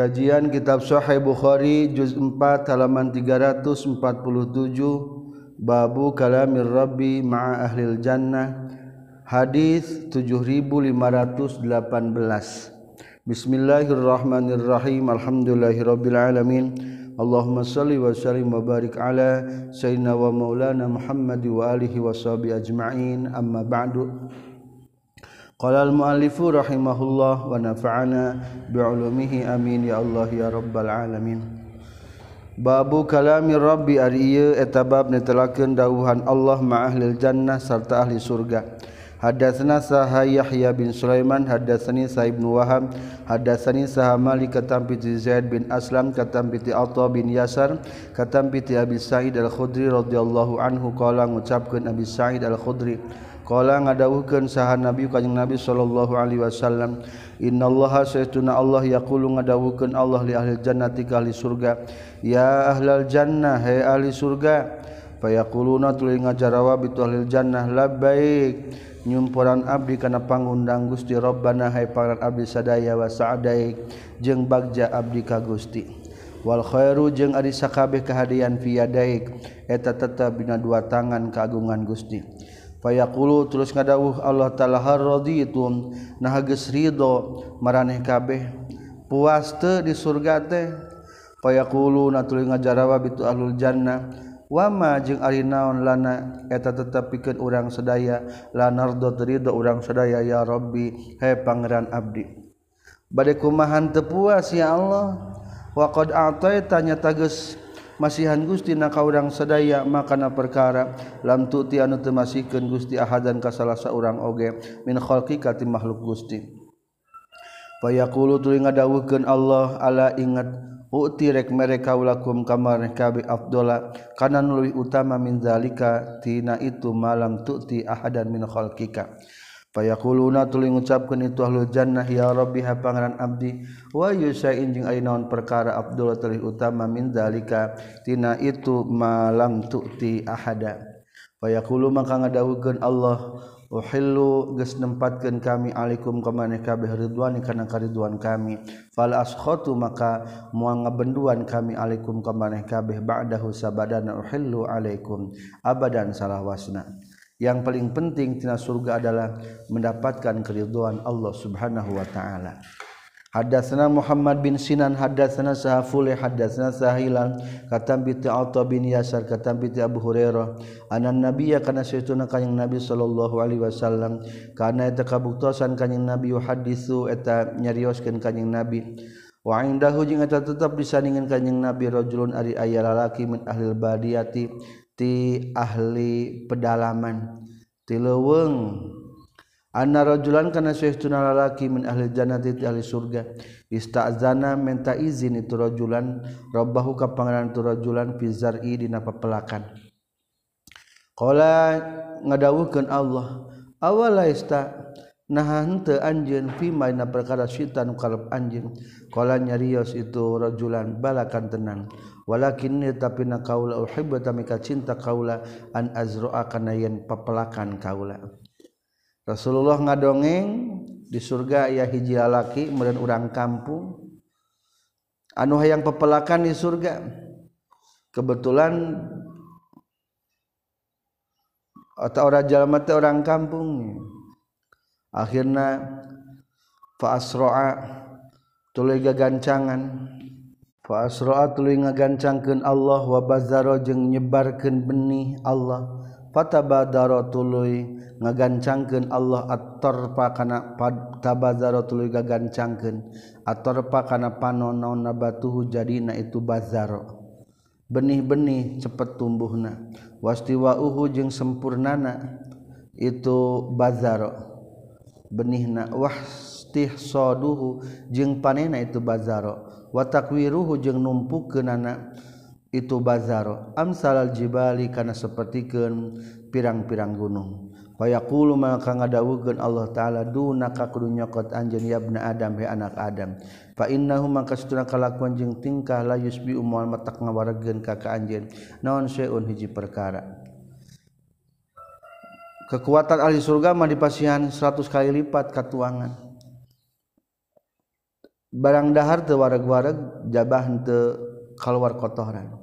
Kajian Kitab Sahih Bukhari juz 4 halaman 347 Babu Kalamir Rabbi ma'a Ahlil Jannah Hadis 7518 Bismillahirrahmanirrahim Alhamdulillahirabbil alamin. Allahumma salli wa sallim wa barik ala sayyidina wa maulana Muhammad wa alihi wa sahbihi ajma'in. Amma ba'du Qala al-muallifu rahimahullah wa nafa'ana bi'ulumihi amin ya Allah ya rabbal alamin. Babu kalami Rabbi ari ieu eta bab netelakeun dawuhan Allah ma ahlil jannah sarta ahli surga. Hadatsana Saha Yahya bin Sulaiman hadatsani Sa ibnu Wahab hadatsani Saha Malik katam piti Zaid bin Aslam katam piti Atha bin Yasar katam piti Abi Sa'id Al-Khudri radhiyallahu anhu qala ngucapkeun Abi Sa'id Al-Khudri Kala ngadawuhkeun saha Nabi kanjing Nabi sallallahu alaihi wasallam innallaha saytuna Allah yaqulu ngadawuhkeun Allah li ahli jannati ka ahli surga. Ya ahlal jannah hai ahli surga fayaquluna tuluy ngajarawa bi ahli jannah labbaik nyumpuran abdi kana pangundang Gusti Rabbana hai pangaran abdi sadaya wa sa'daik jeung bagja abdi ka Gusti. Wal khairu jeung ari sakabeh kahadian fi yadaik eta tetep dina dua tangan kagungan Gusti. payakulu terus ngadawuh Allah taala raditum nah geus ridho maraneh kabeh puas teu di surga teh. Payakulu natuloy ngajarawa bitu ahlul jannah wama jeung ari naon lana eta tetep pikeun urang sadaya lanardo ridho urang sadaya ya rabbi he pangeran abdi. Bade kumahan teu puas ya Allah. Wa qad ataita nyata geus masihan Gusti na kaurang sadaya makana perkara. Lam tuti anu temasikan Gusti ahadan ka salah seorang oge min kholki kati makhluk Gusti. Fayaqulu tuli ngadawukeun Allah ala ingat Uti rek mereka ulakum kamar kabi Abdullah kanan lebih utama min zalika tina itu malam tuti ahadan min khalqika. Fayaquluna tuluy ngucapkeun itu ahlul jannah ya rabbi ha pangaran abdi wa yusain jeung ari naon perkara abdullah tuluy utama min zalika tina itu malam tu'ti ahada. Fayaqulu maka ngadawukeun Allah uhillu geus nempatkeun kami alaikum ka maneh kabeh ridwan kana karidwan kami. Fal askhatu maka moal ngabenduan kami alaikum ka maneh kabeh ba'dahu sabadana uhillu alaikum abadan salahwasna yang paling penting tina surga adalah mendapatkan keridhaan Allah Subhanahu wa taala. Hadatsana Muhammad bin Sinan hadatsana Sahfulih hadatsana Sahilan katam bi Atha bin Yasar katam bi Abu Hurairah anan nabiyya kana saytuna kanjing Nabi sallallahu alaihi wasallam kana eta kabuktosan kanjing Nabi hadisu eta nyarioskeun kanjing Nabi wa indahu jeung eta tetep disandingan kanjing Nabi rajulun ari aya lalaki min ahlil badiyati ti ahli pedalaman. Ti leweng anna rajulan kana syaituna lalaki min ahli jannati ti ahli surga. Istazana minta izin itu rajulan. Rabbahu ka pangeran itu rajulan fi zar'i dina papelakan. Qala ngadawuhkeun Allah awala ista nah henteu anjeun fima dina perkara syaitan kalap anjeun? Qala nyarios itu rajulan balakan tenang tenangwalakin tapi na kaula cinta kaula an azro akan yen pepelakan kaula. Rasulullah ngadongeng di surga ya hiji lalaki kemudian orang kampung. Anu hayang pepelakan di surga? Kebetulan atau orang jalma teh orang kampung. Akhirnya fa asra'a tuluy gagancangan Faasroat tuluy ngagancangkeun Allah wa bazaro jeung nyebarkeun benih Allah. Fatabadaro tuluy ngagancangkeun Allah at-tarfa kana tabazaro tuluy gagancangkeun at-tarfa kana panonon nabatuhu jadina itu bazaro. benih-benih cepet tumbuhna. Wastiwauhu jeung sempurnana itu bazaro. Benihna. Wastihsaduhu jeung panena itu bazaro. watakwiruhu jeung numpukeunana itu bazar. Amsalal jibali kana sapertikeun pirang-pirang gunung. Wayaqulu maka ngadawukeun Allah taala dunaka kudu nyokot anjeun ya ibnu adam he anak adam. Fa innahu maka satuna kalakuan jeung tingkah la yusbi umul matak ngawaregeun ka ka anjeun. Naon syai'un hiji perkara? Kekuatan ahli surga mah dipasihan 100 kali lipat katuangan barang dahar teu wareg-wareg jabah henteu kaluar kotoran.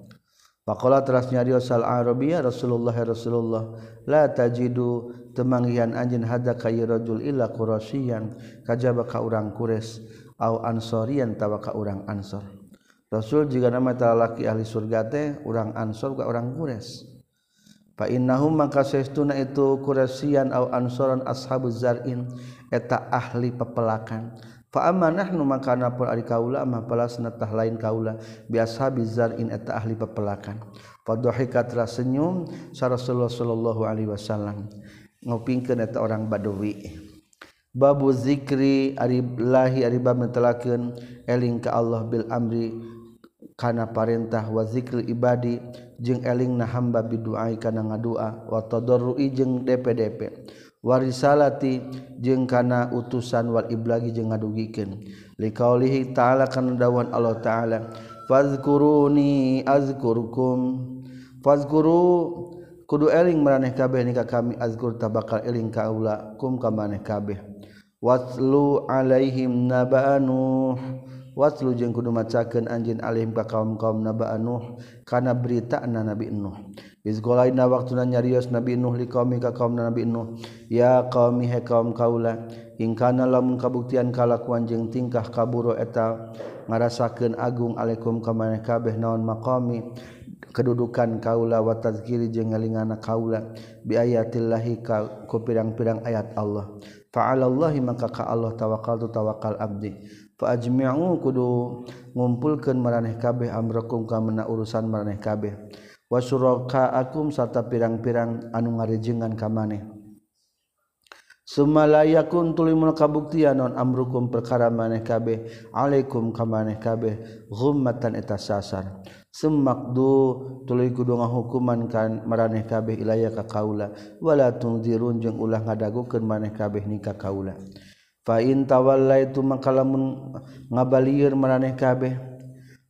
Pakola teras nyari sal Arabia Rasulullah Rasulullah la tajidu temanggihan anjin hada kayu rajul illa kurasian kajaba ka urang kures au ansorian tawa ka urang ansor. Rasul jika nama talaki ahli surga teh urang ansor ka urang kures fa innahum maka saestuna itu kurasian au ansoran ashabuz zar'in eta ahli pepelakan. nu ari kaula palasnatah lain kaula. Biasa bizar in eta ahli pepelakan padhikatra senyum sa Rasulullah Shallallahu Alaihi Wasallam. Ngopingkan eta orang Badawi. Babu zikri arilahi ariba mentelakeun eling ka Allah bil amri kana parentah wa zikri ibadi jeung eling na hamba biduai kana ngadua wa tadarrui jeung dpdp warisalati jeung kana utusan wal iblagi jeung ngadugikeun. Liqaulihi ta'ala kana dawan Allah ta'ala fazkuruni azkurkum. Fazkuru kudu eling maraneh kabeh nika kami azkur tabakal eling ka aula kum ka maneh kabeh. Watlu alaihim naba'anu watlu jeung kudu macakeun anjeun alaihim ka kaum-kaum naba'anu kana berita na nabi nuh. Izgolaina waktuna nyarios Nabi Nuh li kaum ka kaum Nabi Nuh. Ya qaumi he kaum kaula in kana lamun kabuktian kalakuan jeung tingkah kaburo eta ngarasakeun agung alaikum ka maneh kabeh naon maqami. Kedudukan kaula wa tadzkiri jeung ngalingana kaula bi ayatillahi ka ku pirang-pirang ayat Allah. Fa'alallahi maka ka Allah tawakkaltu tawakal abdi. Fa ajmi'u kudu ngumpulkeun maraneh kabeh amrakum ka urusan maraneh kabeh. wasuroka akum serta pirang-pirang anu ngarejengan ka maneh. Sumalayakum tulimul kabuktian non amrukum perkara maneh kabeh. Alaikum ka maneh kabeh. Ghummatan eta sasar. Semakdu tuluy kudu ngahukuman kan maraneh kabeh ilaya ka kaula. Wala tunzirun jeung ulah ngadagukeun maneh kabeh nikah kaula. Fa in tawallaitu maka lamun ngabalieur maraneh kabeh.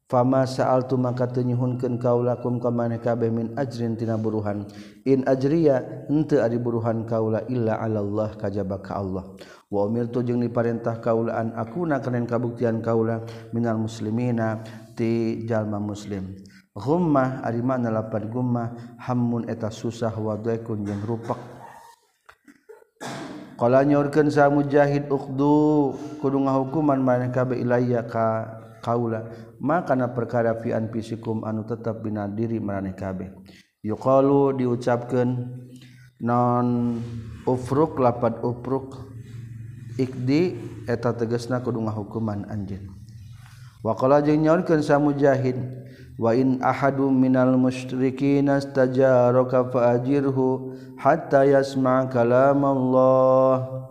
Fama sa'al tu maka tenyuhunkeun kaula kum ka maneh kabeh min ajrin tina buruhan. In ajriya henteu ari buruhan kaula illa 'ala Allah kajaba ka Allah. Wa umirtu jeung diparentah kaula an akuna kana kabuktian kaula minal muslimina ti jalma muslim. Gummah ari makna lapan gummah hammun eta susah wa daikun jeung rupak. Qala nyorkeun sa mujahid uqdu kudu ngahukuman maneh kabeh ilaya ka kaula makana perkara fian fisikum anu tetap bina diri meraneh kabeh. Yuqalu diucapkeun non ufruk lapat ufruk. Ikdi eta tegesna kudu ngahukuman anjeun. Waqala jeung nyaurkeun sa mujahid wa in ahadu minal musyrikin astajaraka fa ajirhu hatta yasma' kalamallah.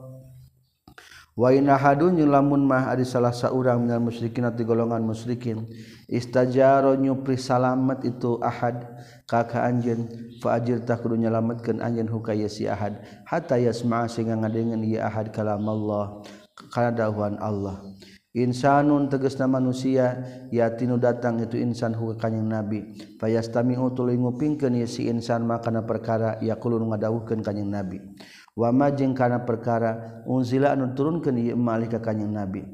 Waun lamunmah salah seorang minal musyrikin atau golongan musyrikin. Istajaro nyupri salamet itu Ahad. Kakak anjen fajir kudu nyelametkeun anjen hukaya si Ahad. Hatta yasma sehingga ngadengen ia Ahad kalam Allah karena dahuan Allah. Insanun tegesna manusia yatinu datang itu insan huwa kanjing nabi. Fayastami'u tuluy ngupingkeun si insan makana perkara yaqulun ngadawuhkeun kanjing nabi. wama jeung kana perkara unzila anu turunkeun ieu malika kanjing nabi.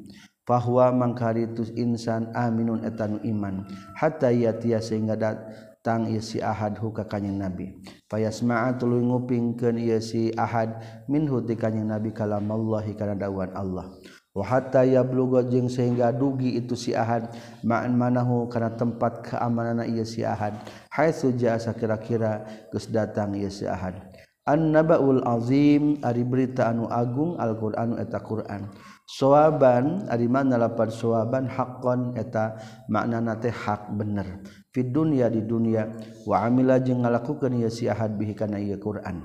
Bahwa mangkaritus insan aminun etanu iman hatta yatia sehingga datang ieu si ahad huka kanjing nabi. Fayasma'a tuluy ngupingkeun ieu si ahad minhu ti kanjing nabi kalamallahi kana dawuhan Allah. Wa hatta yablugha jeung sehingga dugi itu si ahad ma'an manahu kana tempat keamanana ieu si ahad haitsu ja'a kira-kira geus datang ieu si ahad. annabaul azim ari berita anu agung Alquran eta Quran. Soaban ari mana lapan soaban hakon eta maknana teh hak bener. Fid dunya di dunia wa amila jeung ngalakukeun ieu si ahad bihi kana ieu Quran.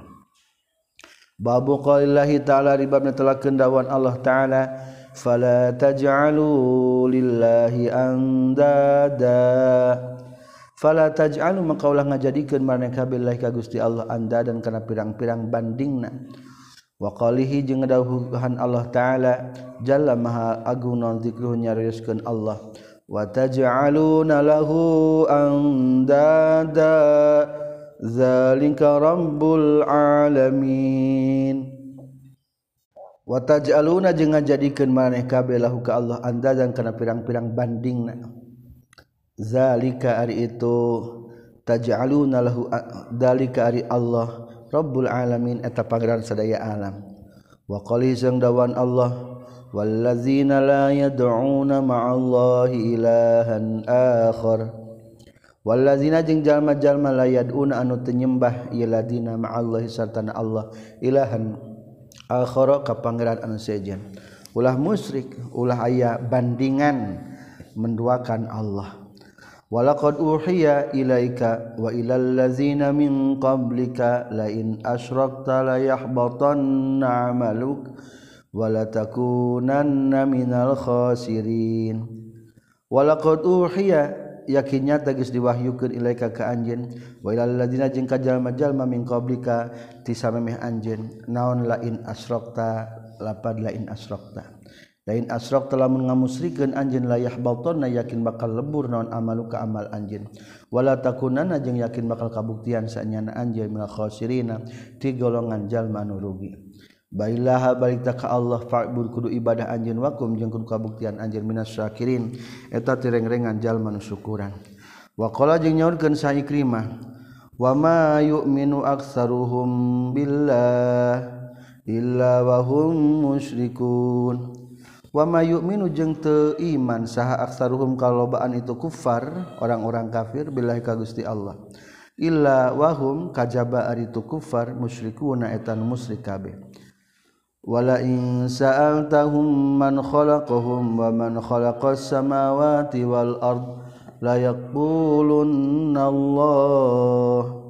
Babu qaulillahi ta'ala ribab netelakeun dawan Allah ta'ala fala taj'alu lillahi andada. fala taj'alu maka ulah ngajadikeun maneka billahi ka Gusti Allah anda dan kana pirang-pirang bandingna. Wa qalihi jeung dawuhan Allah taala jalla maha agung non zikruh nyarioskeun Allah. Wa taj'aluna lahu andada zalika rabbul alamin. Wa taj'aluna jeung ngajadikeun maneka billahi ka Allah anda dan kana pirang-pirang bandingna. zalika ari itu taj'aluna lahu dalika ari Allah Rabbul alamin eta pangeran sadaya alam. Wa qali jeung dawan Allah wallazina la yad'una ma'allahi ilahan akhar. Wallazina jeung jalma-jalma la yad'una anu teu nyembah iladina ma'allahi sarta Allah ilahan akhara ka pangeran anu sejen. Ulah musyrik ulah aya bandingan menduakan Allah. walaqad uhiya ilaika wa ilal ladzina min qablika la in asyrakta la yahbatanna 'amaluk wa la takunanna minal khasirin. Walaqad uhiya yakinnya tegas diwahyukeun ilaika ka anjeun. Wa ilal ladzina jeung ka jalma-jalma min qablika ti samemeh anjeun. Naon la in asyrakta lapad la in asyrakta lain asrok telah mengamusrikan anjin layah baltona yakin bakal lebur naon amalu ka amal anjin wala takunana jeung yakin bakal kabuktian sanyana anjeun minal khosirina ti golongan jalma nu rugi. Bailaha barita ka Allah fa'bud kudu ibadah anjeun wakum jeung kudu kabuktian anjeun minas syakirin. Eta tireng-rengan jalma nu syukuran. Wa qala jeung nyaurkeun sa Ikrimah wa ma yu'minu aktsaruhum billah illa wa hum musyrikun. wama yu'minu jeung teu iman saha aksaruhum kalobaan itu kufar orang-orang kafir billahi ka Gusti Allah. Illa wahum kajaba ari itu kufar musyrikuna etan musyrik kabeh. Wala in sa'altahum man khalaqahum wa man khalaqas samawati wal ard la yaqulunna Allah.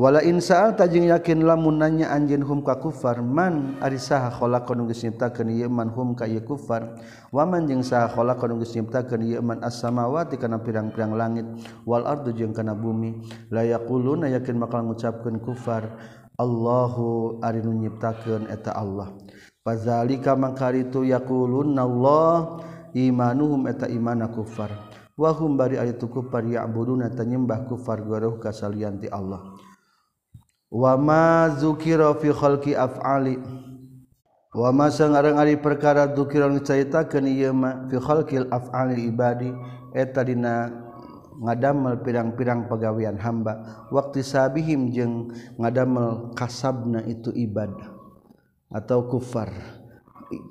wala insaal tajing yakin lamun nanya anjin hum ka kufar man ari saha khalaqan geus nyiptakeun ieu man hum ka ieu kufar. Wa man jeung saha khalaqan geus nyiptakeun ieu man as-samawati kana pirang-pirang langit wal ardu jeung kana bumi. La yaquluna yakin bakal ngucapkeun kufar Allahu ari nu nyiptakeun eta Allah. Fazalika mangkaritu yaquluna Allah imanuhum eta imana kufar. Wahum bari ari tu kufar ya'buduna tanyembah kufar garuh kasalian ti Allah. wama zukira fi khalqi af'ali. Wama sangarang ari perkara zukira diceritakeun ieu mah fi khalqil af'ali ibadi eta dina ngadamel pirang-pirang pagawean hamba. Waktu sabihim jeung ngadamel kasabna itu ibad atau kufar.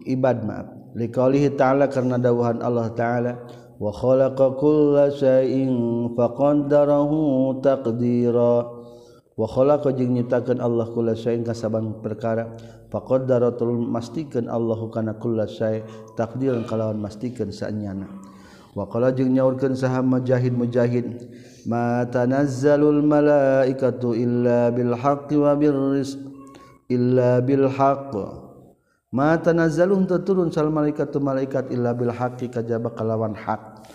Ibad maaf liqaulihi ta'ala karena dawuhan Allah taala wa khalaqa kulla shay'in faqaddarahu taqdira. wakhola kau jeng nyiptakan Allah kula syai'in kasaban perkara. Faqaddaratul mastikeun Allahu kana kulla syai' takdiran kalawan mastikeun saenyana wakala jeung nyaurkeun saha mujahid mujahid ma tanazzalul malaikatu illa bil haqqi wa bir rizq illa bil haqq. Ma tanazzalun taturun sal malaikatu malaikat illa bil haqqi kajaba kalawan hak.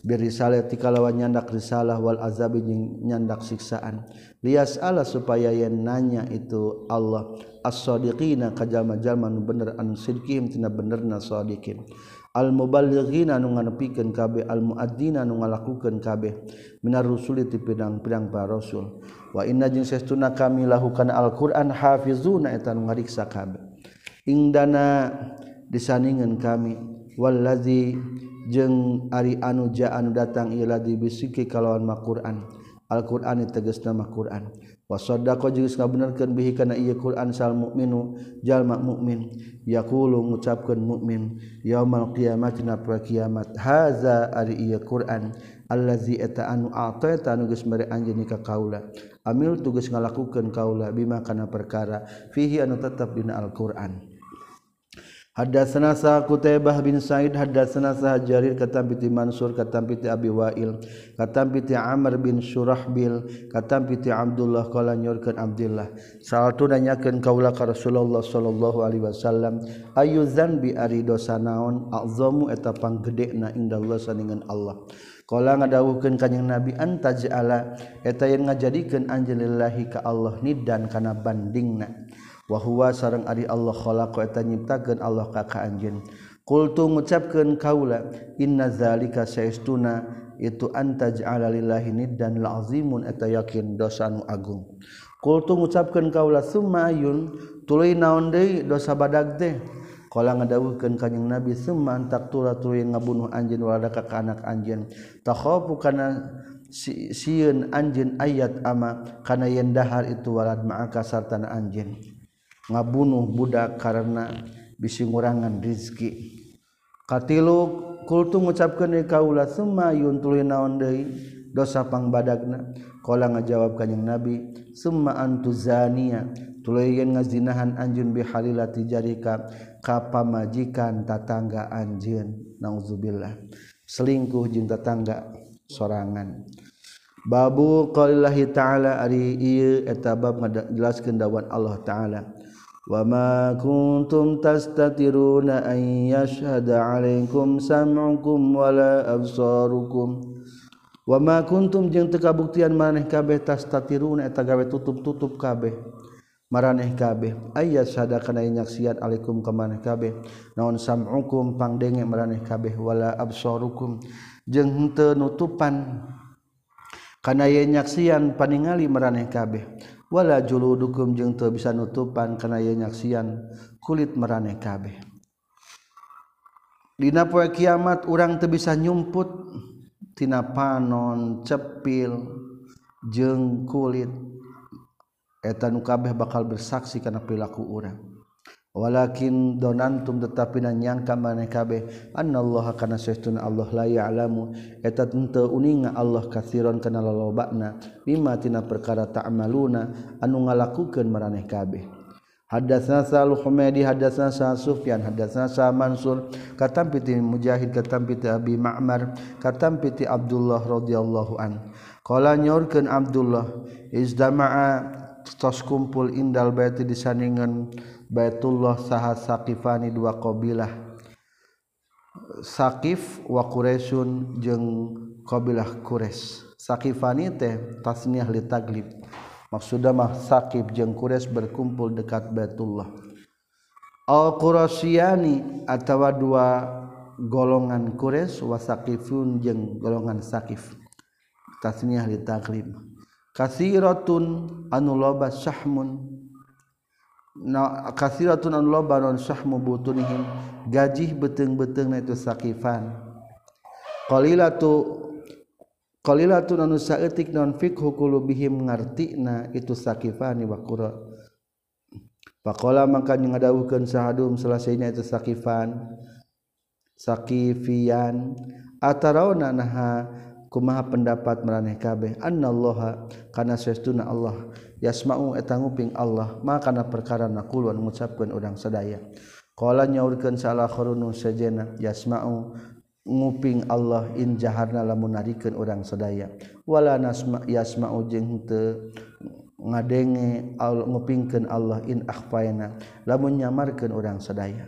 birrisalati kalawan nyandak risalah wal azabi jeung nyandak siksaan. Lias ala supaya yen nanya itu Allah as-sadiqina kajama-jalma nu bener an sidqihim tina benerna sadiqin. Al muballighina nu nganepikeun kabeh al muadzina nu ngalakukeun kabeh minar rusuli ti pidang-pidang para rasul. Wa inna jeung sestuna kami lahukan al-Qur'an hafizuna eta nu ngariksa kabeh. Ingdana disaningan kami wallazi jeung Ari anu ja anu datang ila dibisiki kalawan maquran Alquran teges nama Quran. Wasoda kau juga nggak ngabenerkeun bihi kana iya Quran sal mukminu jalma mukmin yakulu ngucapkeun mukmin yaumal qiyamah na pra kiamat. Haza ari iya Quran. Allazi eta anu ataita anu geus mere anjeun ka kaula. Amil tugas ngalakukeun kaula bima kana perkara. Fihi anu tetap dina Al-Qur'an. Hadatsana sa Qutaibah bin Sa'id hadatsana sa Jarir katam piti Mansur katam piti Abi Wa'il katam piti Amr bin Surahbil katam piti Abdullah qala nyorkeun Abdullah salatu nanyakeun kaula ka Rasulullah sallallahu alaihi wasallam ayu dzanbi ari dosa naon azamu eta panggedena indallah saningan Allah. Kala ngadawuhkeun kanjing Nabi antaj'ala eta yang ngajadikeun anjelillahi ka Allah nidan kana bandingna. wahwa sarang ari Allah khalaqo eta nyiptakeun Allah ka ka anjeun. Qultu ngucapkeun kaula inna zalika saestuna itu antaj'ala lillahi niddan la'zimun eta yakin dosa nu agung. Qultu ngucapkeun kaula summa ayun tuluy naon deui dosa badag teh? Kala ngadawuhkeun kanjing Nabi summa antaktura tuluy ngabunuh anjeun walada ka anak anjeun. Takhafu kana sieun anjeun ayat ama kana yen dahar itu walad ma'aka sartana anjeun. ngabunuh budak karena bisi ngurangan rizki. Katilu kultu ngucapkeun kaula summa yuntuluy naon deui? Dosa pangbadagna qala ngajawab kanjing nabi summa antuzania tuluy yen ngazinahan anjeun bihalilati jarika ka pamajikan tatangga anjeun. Nauzubillah. Selingkuh jeung tatangga sorangan. Babu qalillahi ta'ala ari ieu eta bab ngajelaskeun dawuh Allah ta'ala. وما كنتم تستترون أن يشهد عليكم سمعكم ولا أبصاركم wama kuntum jeung teu kabuktian maneh kabeh tastatiruna eta gawe tutup-tutup kabeh maraneh kabeh ayat sada kana nyaksian alaikum ka maneh kabeh naon sam'ukum pangdenge maraneh kabeh wala absarukum jeung henteu nutupan kana nyaksian paningali maraneh kabeh wala julu dukum jeung teu bisa nutupan kana ieu nyaksian kulit maraneh kabeh. Dina poe kiamat urang teu bisa nyumput tina panon cepil jeung kulit. Eta nu kabeh bakal bersaksi kana perilaku urang. walakin donantum tetapi nanyangka maneh kabeh annallaha kana saestun Allah la ya'lamu. Eta teu uninga Allah katsiron kana lalobana mimma tina perkara ta'maluna anu ngalakukeun maraneh kabeh. Hadatsna Sa'al Humaydi hadatsna Sa Sufyan hadatsna Sa'al Mansur katam piti Mujahid katam piti Abi Ma'mar katam piti Abdullah radhiyallahu an. Qala nyorkeun Abdullah izdama'a tos kumpul indal baiti disandingan Baitullah saha Saqifani dua qabilah Saqif wa Quraisyun jeung qabilah Quraisy. Saqifani teh tasniah li taglib. Maksudna mah Saqif jeung Quraisy berkumpul dekat Baitullah. Al Qurasyani atawa dua golongan Quraisy wa Saqifun jeung golongan Saqif. Tasniah li taglib. Kasiratun anu loba syahmun. na kathiratun an lobanon syahmu butunihim. Gajih beteng-beteng na itu sakifan. Qalilatu qalilatun anu saeutik non fiqhu qulubihim ngartina itu sakifani wa qura. Faqala maka ngadawuhkeun sahadum selesainya itu sakifan. Sakifian. Atarauna naha? Kumaha pendapat maraneh kabeh? Annallaha kana sesuna Allah. yasmau eta nguping Allah maka kana perkara nakuluan ngucapkeun urang sadaya. Qala nyaurkeun salah khurunu sajena yasmau nguping Allah in jaharna lamun narikeun urang sadaya. Wala nasma yasmau jeung teu ngadenge ngupingkeun Allah in akhfaina lamun nyamarkeun urang sadaya.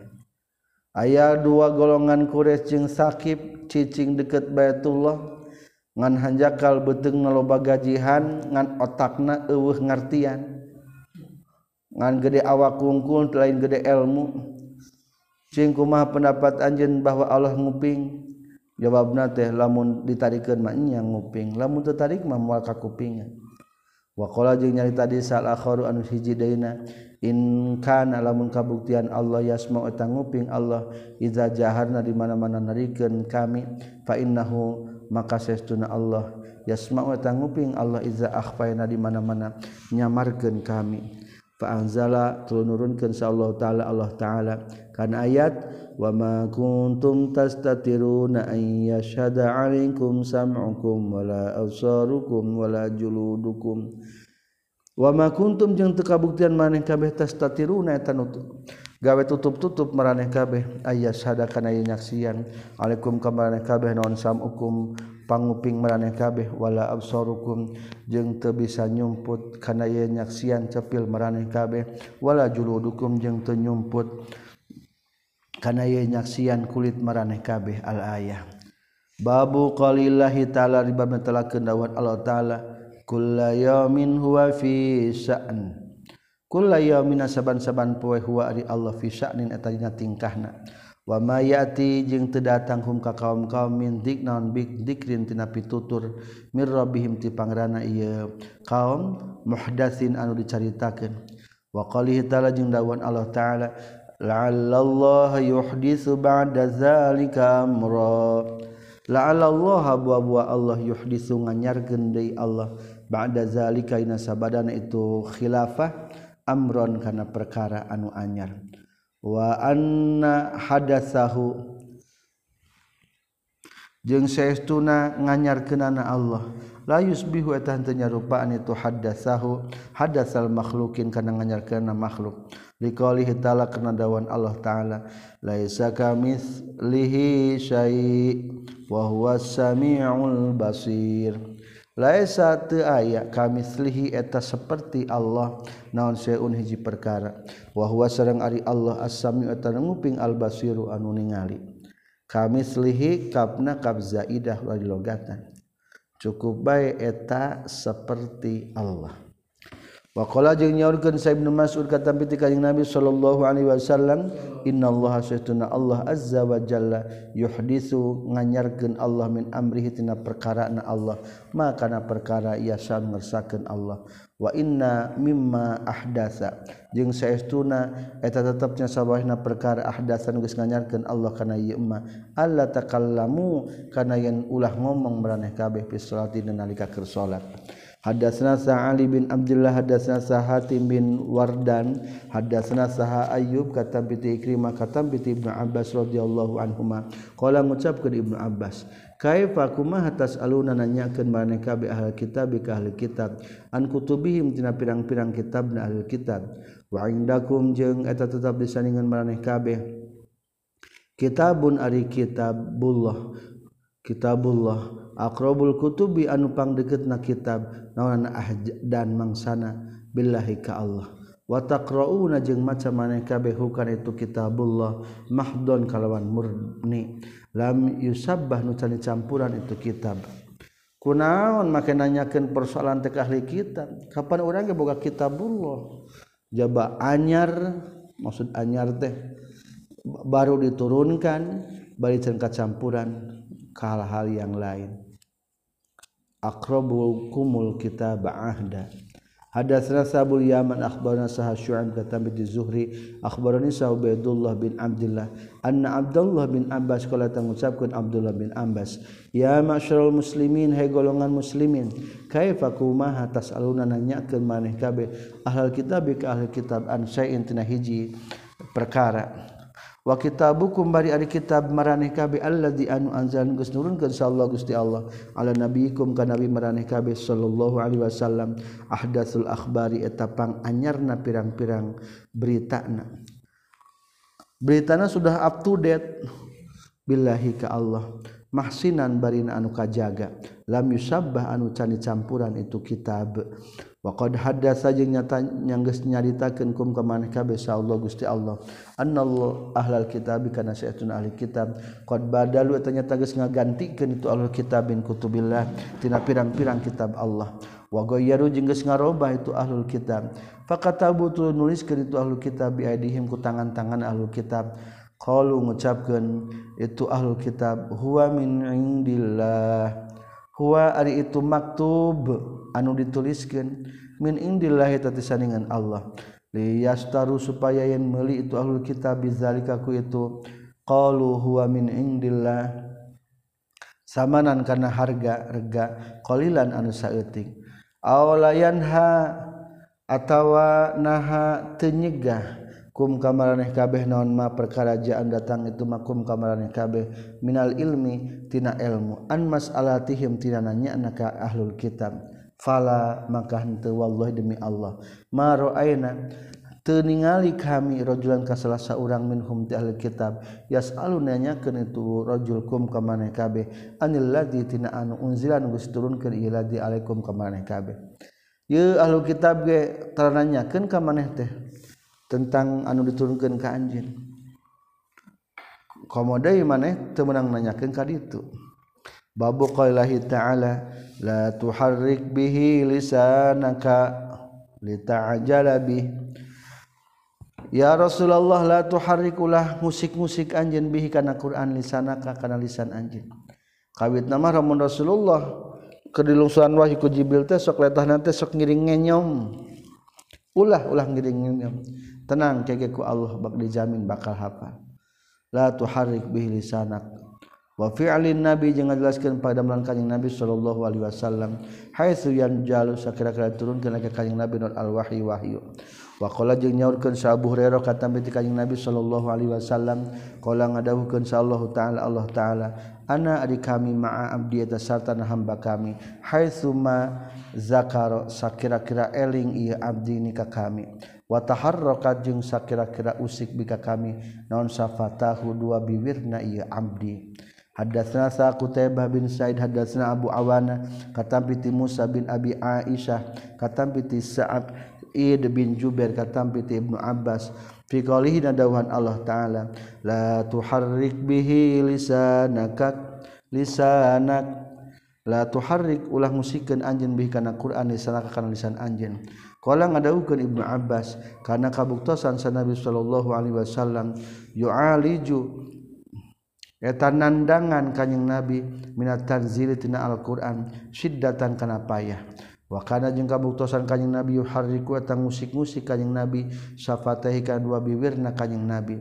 Aya dua golongan Quraisy jeung sakib cicing deket Baitullah ngan hanjakal beteng naloba gajihan ngan otakna eueuh ngartian. Ngan gede awak kungkul lain gede ilmu. Cing kumaha pendapat anjeun bahwa Allah nguping. Jawabna teh lamun ditarikeun mah nya nguping lamun teu tarik mah moal ka kupingna wa qala jeung nyari tadi sal akharu anu hiji deuna in kana lamun kabuktian Allah yasma eta nguping Allah iza jaharna di mana-mana narikeun kami fa innahu maka seestuna Allah yasma tangguping Allah iza akhfaina di mana-mana nyamarkeun kami. Fa anzala turunkeun sa Allah taala Allah taala. Kana ayat wa ma kuntum tastatiruna an yashhada 'alaikum sam'ukum wala absarukum wala juludukum. Wa ma kuntum jeung teu kabuktian maneh kabeh tastatiruna eta nutup. gawe tutup-tutup meraneh kabeh. Ayah sadakana nyaksian. Alaikum ka maraneh kabeh. Naon sam hukum panguping meraneh kabeh. Wala absarukum. Jeung teu bisa nyumput kana ye nyaksian cepil meraneh kabeh. Wala juludukum jeung teu nyumput kana ye nyaksian kulit meraneh kabeh. Al ayah. Babu qalillahi ta'ala. Ribab telakeun dawuh Allah ta'ala. Kullu yawmin huwa fi sya'n kullayaumina saban-saban poe huwa ari Allah fi sya'nin eta dina tingkahna. Wa mayati jeung teu datang hum ka kaum-kaum min diknaun bik dikrin tina pitutur mir rabbihim ti pangrana ieu. Kaum muhdatsin anu dicaritakeun. Wa qalihi ta'ala jeung dawan Allah ta'ala la'allallaha yuhditsu ba'da zalika amra. La'allallaha buah-buah Allah yuhditsu nganyarkeun deui Allah ba'da zalika. Ina sabadana itu khilafah amron kana perkara anu anyar. Wa anna hadasahu. Jeung saestuna nganyarkeunana Allah. La yusbihu eta henteu nyarupaan itu hadasahu hadasal makhlukin kana nganyarkeunana makhluk. Liqauli ta'ala kana dawan Allah taala laisa kamitslihi syai' wa huwas samiul basir. laisa teu aya kamislihi eta seperti Allah naon seun hiji perkara. Wa huwa sareng ari Allah as-sami'u eta nguping al-basiru anu ningali. Kamislihi kapna kab zaidah wa logatan. Cukup bae eta seperti Allah. Wakola jeung nyaurkeun Sa'ib bin Mas'ud kata piti kanjing Nabi sallallahu alaihi wasallam innallaha syaituna Allah azza wa jalla yuhditsu nganyarkeun Allah min amrihi tina perkara na Allah. Maka na perkara ia sang ngersakeun Allah. Wa inna mimma ahdasa jeung saestuna eta tetepnya sabahna perkara ahdasan geus nganyarkeun Allah kana ieu emma alla takallamu kana yen ulah ngomong maraneh kabeh fi sholati nalika keur salat. Hadasna sa Ali bin Abdullah hadasna sa Hatim bin Wardan hadasna saha Ayyub kata binti Ikrimah kata binti Ibnu Abbas radhiyallahu anhuma. Qala ngucapkeun Ibnu Abbas kaifa kumaha tasaluna nanyakeun maneh kabeh bi ahli kitab ka ahli kitab. An kutubihim tina pirang-pirang kitabna ahli kitab. Wa indakum jeung eta tetap disandingan maneh kabeh. Kitabun ari kitabullah. Kitabullah. akrobul kutubi anupang deket na kitab naonan ah dan mangsana billahi ka Allah. Watakrouna jeung maca maneh kabehhukan itu kitabullah mahdon kalawan murni. Lam yusabbah nu can campuran itu kitab. Kunaon make nanyakeun persoalan teh ahli kitab? Kapan urang ge boga kitabullah? Jaba anyar maksud anyar teh baru diturunkan bari can kacampuran ke hal-hal yang lain. Akrabul kumul kita ba'ahda Hadatsana Sabul Yaman akhbarana Sahal Syu'aib kata bi Zuhri akhbarani Sa'ubaidullah bin Abdullah anna Abdullah bin Abbas qala tangucapkeun Abdullah bin Abbas ya masyarul muslimin hai golongan muslimin kaifa kumaha tasaluna nanyakeun maneh kabeh ahlul kitab ka ahli kitab an syai'in tina hiji perkara wa kitabukum bari ari kitab maraneh kabe alladzi anu anzalna geus nurunkeun insyaallah Gusti Allah. Ala nabiikum ka nabi maraneh kabe sallallahu alaihi wasallam. Ahdatsul akhbari eta pang anyarna pirang-pirang beritana. Beritana sudah up to date. Billahi ka Allah. Mahsinan barina anu kajaga. Lam yusabbah anu cani campuran itu kitab. Waqad haddatsa jeung nyata nyanggeus nyaritakeun kum ka maneh kabeh Allah Gusti Allah. Annallahu ahlal kitab kana sayatun ahli kitab qad badalu eta nyata geus ngagantikeun itu ahlul kitab bin kutubillah tina pirang-pirang kitab Allah. Wa ghayyaru jeung geus ngarobah itu ahlul kitab. Faqatabu tu nuliskeun itu ahlul kitab bi aidihim ku tangan-tangan ahlul kitab. Qalu ngucapkeun itu ahlul kitab huwa min indillah Huwa ari itu maktub anu dituliskan min indillahi tatisaningan Allah. Liyastaru supaya yang meli itu ahlul kitab bizalika ku itu qalu huwa min indillah. Samanan karena harga rega qalilan anu saeuting aw layanha atawa naha tenyegah. kum kamaraneh kabeh naon ma perkarajaan datang itu makum kamaraneh kabeh. Minal ilmi tina ilmu. An mas'alatihim tina nanya anaka ahlul kitab. Fala maka henteu wallahi demi Allah. Ma ra'aina teu ningali kami rajulan ka salah saurang minhum ti ahli kitab. Yasalu nanyakeun itu rajul kum kamaraneh kabeh. Anil ladzi tina anu unzilan geus turunkeun ieu ladzi alaikum kamaraneh kabeh. Ye ahlu kitab ge tarananyakeun ka maneh teh. tentang anu diturunkan ke anjin komodai maneh temenang nanyakan ka ditu babu qailahi ta'ala la tuharrik bihi lisanaka lita'ajala bih Ya Rasulullah la tuharrikulah musik-musik anjin bihi kana Quran lisanaka kana lisan anjin. Kawit nama ramun Rasulullah kedilungsuan wahyu ku Jibril teh sok letah teh sok ngiring ngenyom. Ulah ulah ngiring ngenyom. tenang kegeku Allah bak dijamin bakal hafal. La tuharrik bihi lisanak. Wa fi'lin nabi jeung ngajelaskeun pada kanjing nabi sallallahu alaihi wasallam haitsu yanjalu sakira-kira turun kana ka kanjing nabi nur al wahyu wahyu wa qala jeung nyaurkeun sa Abu Hurairah kata bi kanjing nabi sallallahu alaihi wasallam qala ngadawuhkeun sa Allah taala Allah taala ana adi kami ma'a abdi eta sarta hamba kami. Haitsu ma zakaro sakira-kira eling ieu abdi ni ka kami. wataharrokat jeung sakira-kira usik bika kami. Naon safatahu dua biwirna iya abdi. Hadatsna sa Qutaibah bin Said hadatsna Abu Awana katam piti Musa bin Abi Aisyah katam piti Sa'ad Id bin Jubair katam piti Ibnu Abbas. Fi qalihi nadawan Allah taala la tuharrik bihi lisanaka lisanak. La tuharrik ulah musikeun anjeun bihi kana Qur'an lisanaka kana lisan anjeun. Kala ngadaukeun Ibnu Abbas kana kabuktosan sa Nabi sallallahu alaihi wasallam yu'aliju eta nandangan kanjing Nabi minat tanzili tina Al-Qur'an syiddatan kana payah. Wa kana jeung kabuktosan kanjing Nabi yuhariku eta ngusik-ngusik kanjing Nabi safatahi kana dua bibirna kanjing Nabi.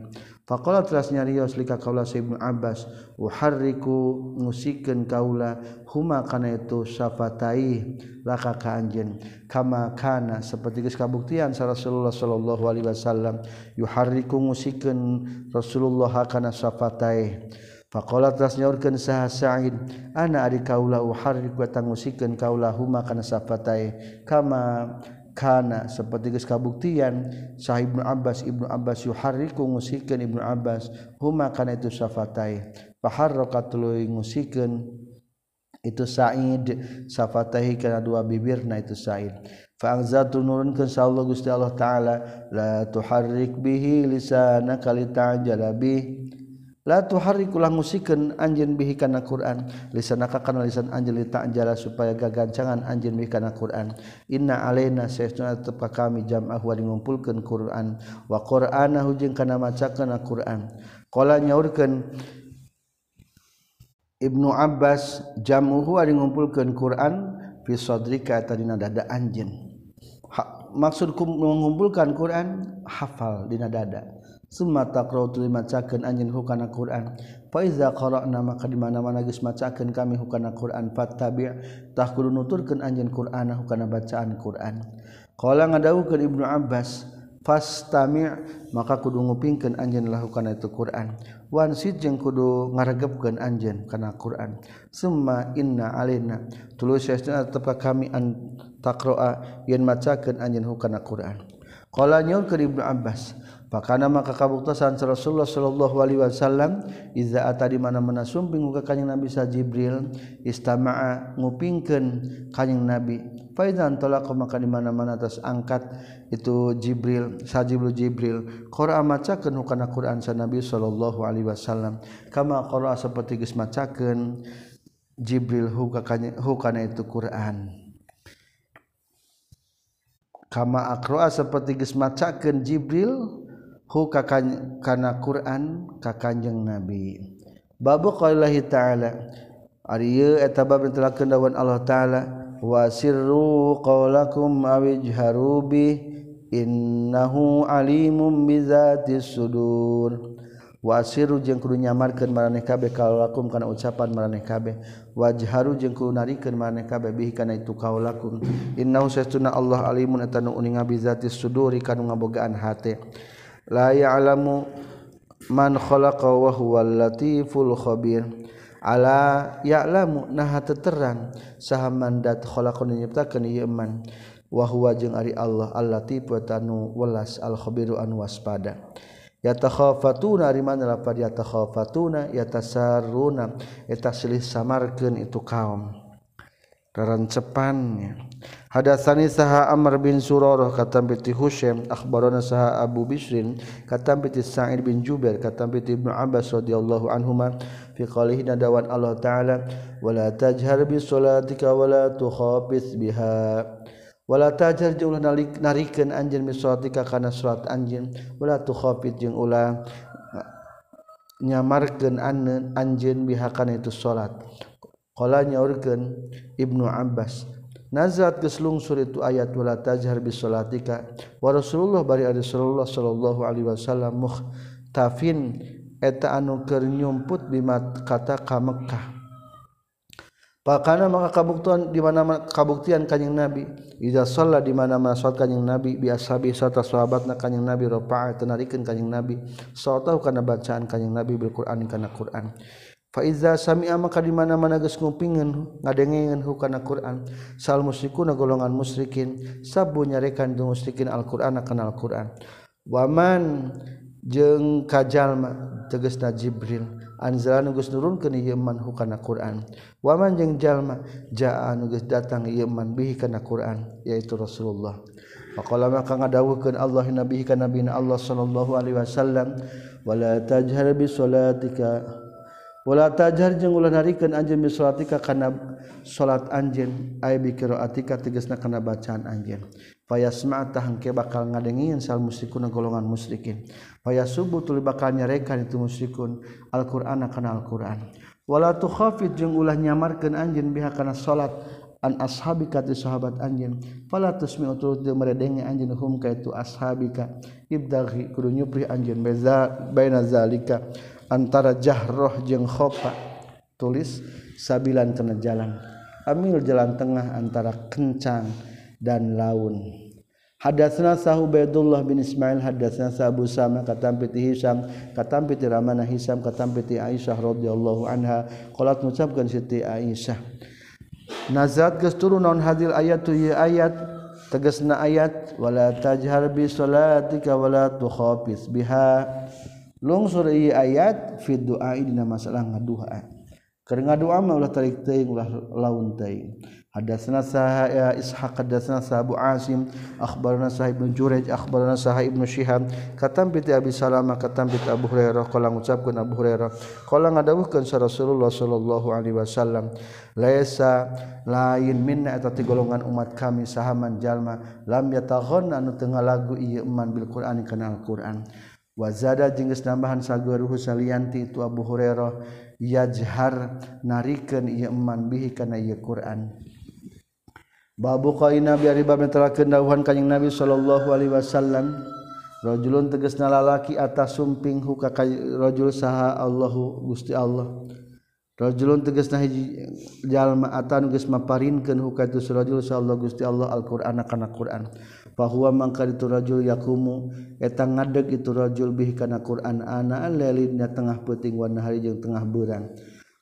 Faqala teras nyarios lika kaula sa Ibnu Abbas uharriku ngusikeun kaula huma kana itu syafatai laka ka anjeun. Kama kana saperti geus kabuktian sa Rasulullah sallallahu alaihi wasallam yuharriku ngusikeun Rasulullah kana syafatai Faqala teras nyaurkeun saha Sa'id ana ari kaula uharriku tangusikeun kaula huma kana syafatai kama kana seperti geus kabuktian Sahib Ibnu Abbas Ibnu Abbas yuharriku ngusikeun Ibnu Abbas huma kana itu safatai. Faharraqatului ngusikeun itu Said safatahi kana dua bibirna itu Said. Fa anzatu nurunkeun sallallahu Gusti Allah taala la tuharrik bihi lisanaka litajala bihi La tuhari kulang musikeun anjeun bihi kana Quran. Lisanaka kana lisan anjeun litajala supaya gagancangan anjeun bihi kana Quran. Inna alaina sayyiduna tepa kami jam'ah wa ngumpulkeun Quran. Wa Qur'anahu jeung kana macakeun Quran. Qala nyaurkeun Ibnu Abbas jamuhu ari ngumpulkeun Quran fi sadrika eta dina dada anjeun. Maksudku mengumpulkan Quran hafal dina dada summa taqra'u tuluy macakeun anjeun hukana Qur'an. Fa iza qara'na maka di mana-mana geus macakeun kami hukana Qur'an fattabi' tah kudu nuturkeun anjeun Qur'an hukana bacaan Qur'an. Qala ngadawukeun Ibnu Abbas fastami' maka kudu ngupingkeun anjeun lahukana itu Qur'an. Wansid jeung kudu ngaregepkeun anjeun kana Qur'an. Summa inna alaina. Tuluy ya, sesna tetep kami an taqra'a yen macakeun anjeun hukana Qur'an. Qala nyaur ke Ibnu Abbas Pakana maka kabuktasan Rasulullah sallallahu alaihi wasallam iza ata di mana-mana sumping ka kanjing Nabi sa Jibril istama'a ngupingkeun kanjing Nabi. Fa idzan talaqa maka di mana-mana atas angkat itu Jibril sa Jibril Jibril qara macakeun hukana Quran sa Nabi sallallahu alaihi wasallam. Kama qara saperti geus macakeun Jibril hukana itu Quran. Kama aqra seperti geus macakeun Jibril hu kana Quran ka Kanjeng Nabi. Babu qaulillahi ta'ala ari ieu eta bab ditelakeun Allah taala wasirru qaulakum awijharu bi innahu alimum bizatis sudur. Wasirru jeung kudu nyamarkeun maraneh kabeh kaulakum kana ucapan maraneh kabeh. Wajharu jeung kudu narikeun maraneh kabeh bihi kana itu kaulakum innahu sesuna Allah alimun eta nu uninga bizatis suduri kana ngabogaan hate. la ya'lamu man khalaqa wa huwal latiful khabir ala ya'lamu nah teterang saha mandat khalaqan nyiptakeun ieu man wa huwa jeung ari Allah allatif wa tanu welas al khabiru an waspada yatakhafatuna ari mana lapar yatakhafatuna yatasarruna eta silih samarkeun itu kaum kerancepannya hadatsani saha Amr bin Surarah katam piti Husaim akhbarana saha Abu Bisrin katam piti Sa'id bin Jubair katam piti Ibnu Abbas radhiyallahu anhuma fi qalih nadawan Allah taala wala tajhar bi salatika wala tukhafis biha. Wala tajhar jeung ulah narikeun anjeun bi salatika kana salat anjeun wala tukhafit jeung ulah nyamarkeun anjeun biha kana itu salat. Qala nyaurkeun Ibnu Abbas Nazat geslungsur itu ayat wala tajhar bis salatika. Wa Rasulullah bari Rasulullah sallallahu alaihi wasallam muhtafin eta anu keur nyumput bima kata ka Mekkah Pakana maka kabuktian di mana kabuktian kanjing Nabi. Iza sholla di mana mana salat kanjing Nabi bi ashabi serta sahabatna kanjing Nabi rafa'a tenarikeun kanjing Nabi. Salatau kana bacaan kanjing Nabi bil Quran kana Quran. Faiza sami'a maka di mana-mana geus ngupingeun ngadengengkeun hukana Quran. Sal musyrikuna golongan musyrikin sabu nyarekan jeung musyrikin Al-Qur'an kana Al-Qur'an. Waman jeung kajalma tegasna Jibril anzala nu geus nurunkeun ieu man hukana Quran. Waman jeung jalma jaa nu geus datang ieu man bihi kana Quran yaitu Rasulullah. Faqala maka ngadawuhkeun Allah nabihi kana nabi Allah sallallahu alaihi wasallam wala tajhar bi salatika wala tajar jeung ulah narikeun anjeun bi salatika kana salat anjeun. Ay bi qiraatika tegasna kana bacaan anjeun. Fayasma tah hangke bakal ngadengin sal musyrikun golongan musyrikin. Fayasubu tuluy bakal nyarekan itu musyrikun. Alqur'ana kana alqur'an. Wala tukhafid jeung ulah nyamarkeun anjeun biha kana salat an ashabika ti sahabat anjeun. Fala tusmi utul meredenge anjeun hum ka itu ashabika. Ibdaghi kudu nyupri anjeun baina zalika. Antara jahroh jeung khofa tulis sabilan kana jalan. Amil jalan tengah antara kencang dan laun. Hadatsna sahu Baydullah bin Ismail hadatsna Abu Sama katam piti Hisam katam piti Ramana Hisam katam piti Aisyah radhiyallahu anha. Qalat ngucapkeun Siti Aisyah. Nazat geus turun naon hadil ayat tu ayat? Tegasna ayat wala tajhar bi salatika wala tukhafis biha lungsur ayat fi doa dina masalah ngaduha. Keur ngadua mah ulah tarik teuing ulah laun teuing. Hadatsna saha ya eh, Ishaq hadatsna Abu Asim akhbarna Sa'ib bin Jurayj akhbarna Sahib bin Shihab katam piti Abi Salamah katam piti Abu Hurairah qala ngucapkeun Abu Hurairah qala ngadawuhkeun sa Rasulullah sallallahu alaihi wasallam laisa lain minna eta golongan umat kami sahaman jalma lam yataghonna anu teu ngalagu ieu iman bil Qur'an kana Al-Qur'an. wazada jengges nambahan saguruhu salianti itu Abu Hurairah yajhar narikeun ieu iman bihi kana ieu Quran Babu qaina bi ari bab netelakeun dawuhan kanjing Nabi sallallahu alaihi wasallam rajulun tegasna lalaki atas sumping huka rajul saha Allahu Gusti Allah rajulun tegasna hiji jalma atan geus maparinkeun huka itu rajul saha Allah Gusti Allah Al-Qur'an kana Qur'an, kana Qur'an. bahwa mangka iturajul yakumu eta ngadeg itu rajul bih kana Quran ana lelinnya tengah peuting wan hari jeung tengah beurang.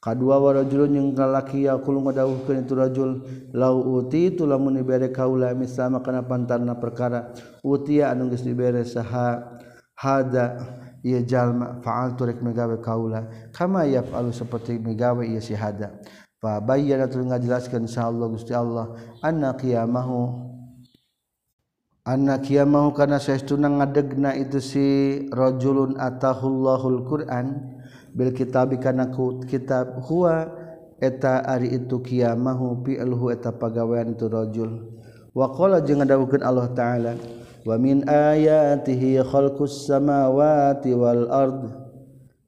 Kadua warajulun yang lalaki yakul ngadawuhkeun iturajul lau uti tu lamun dibere kaula misama kana pantarna perkara utia anu geus dibere saha hada ia jalma faal turek megawe kaula kama yaf'alu saperti megawe ia si hada. Fa bayyana tu ngajelaskeun insyaallah Gusti Allah anna qiyamahu anak qiyamahu mau karena saestuna ngadegna itu si rajulun atahullahul Quran bil kitab kana kitab huwa eta ari itu kiamahu mahu eta pagawean itu rajul. Wa qala ngadawukeun Allah taala wa min ayatihi khalqus samawati wal ardh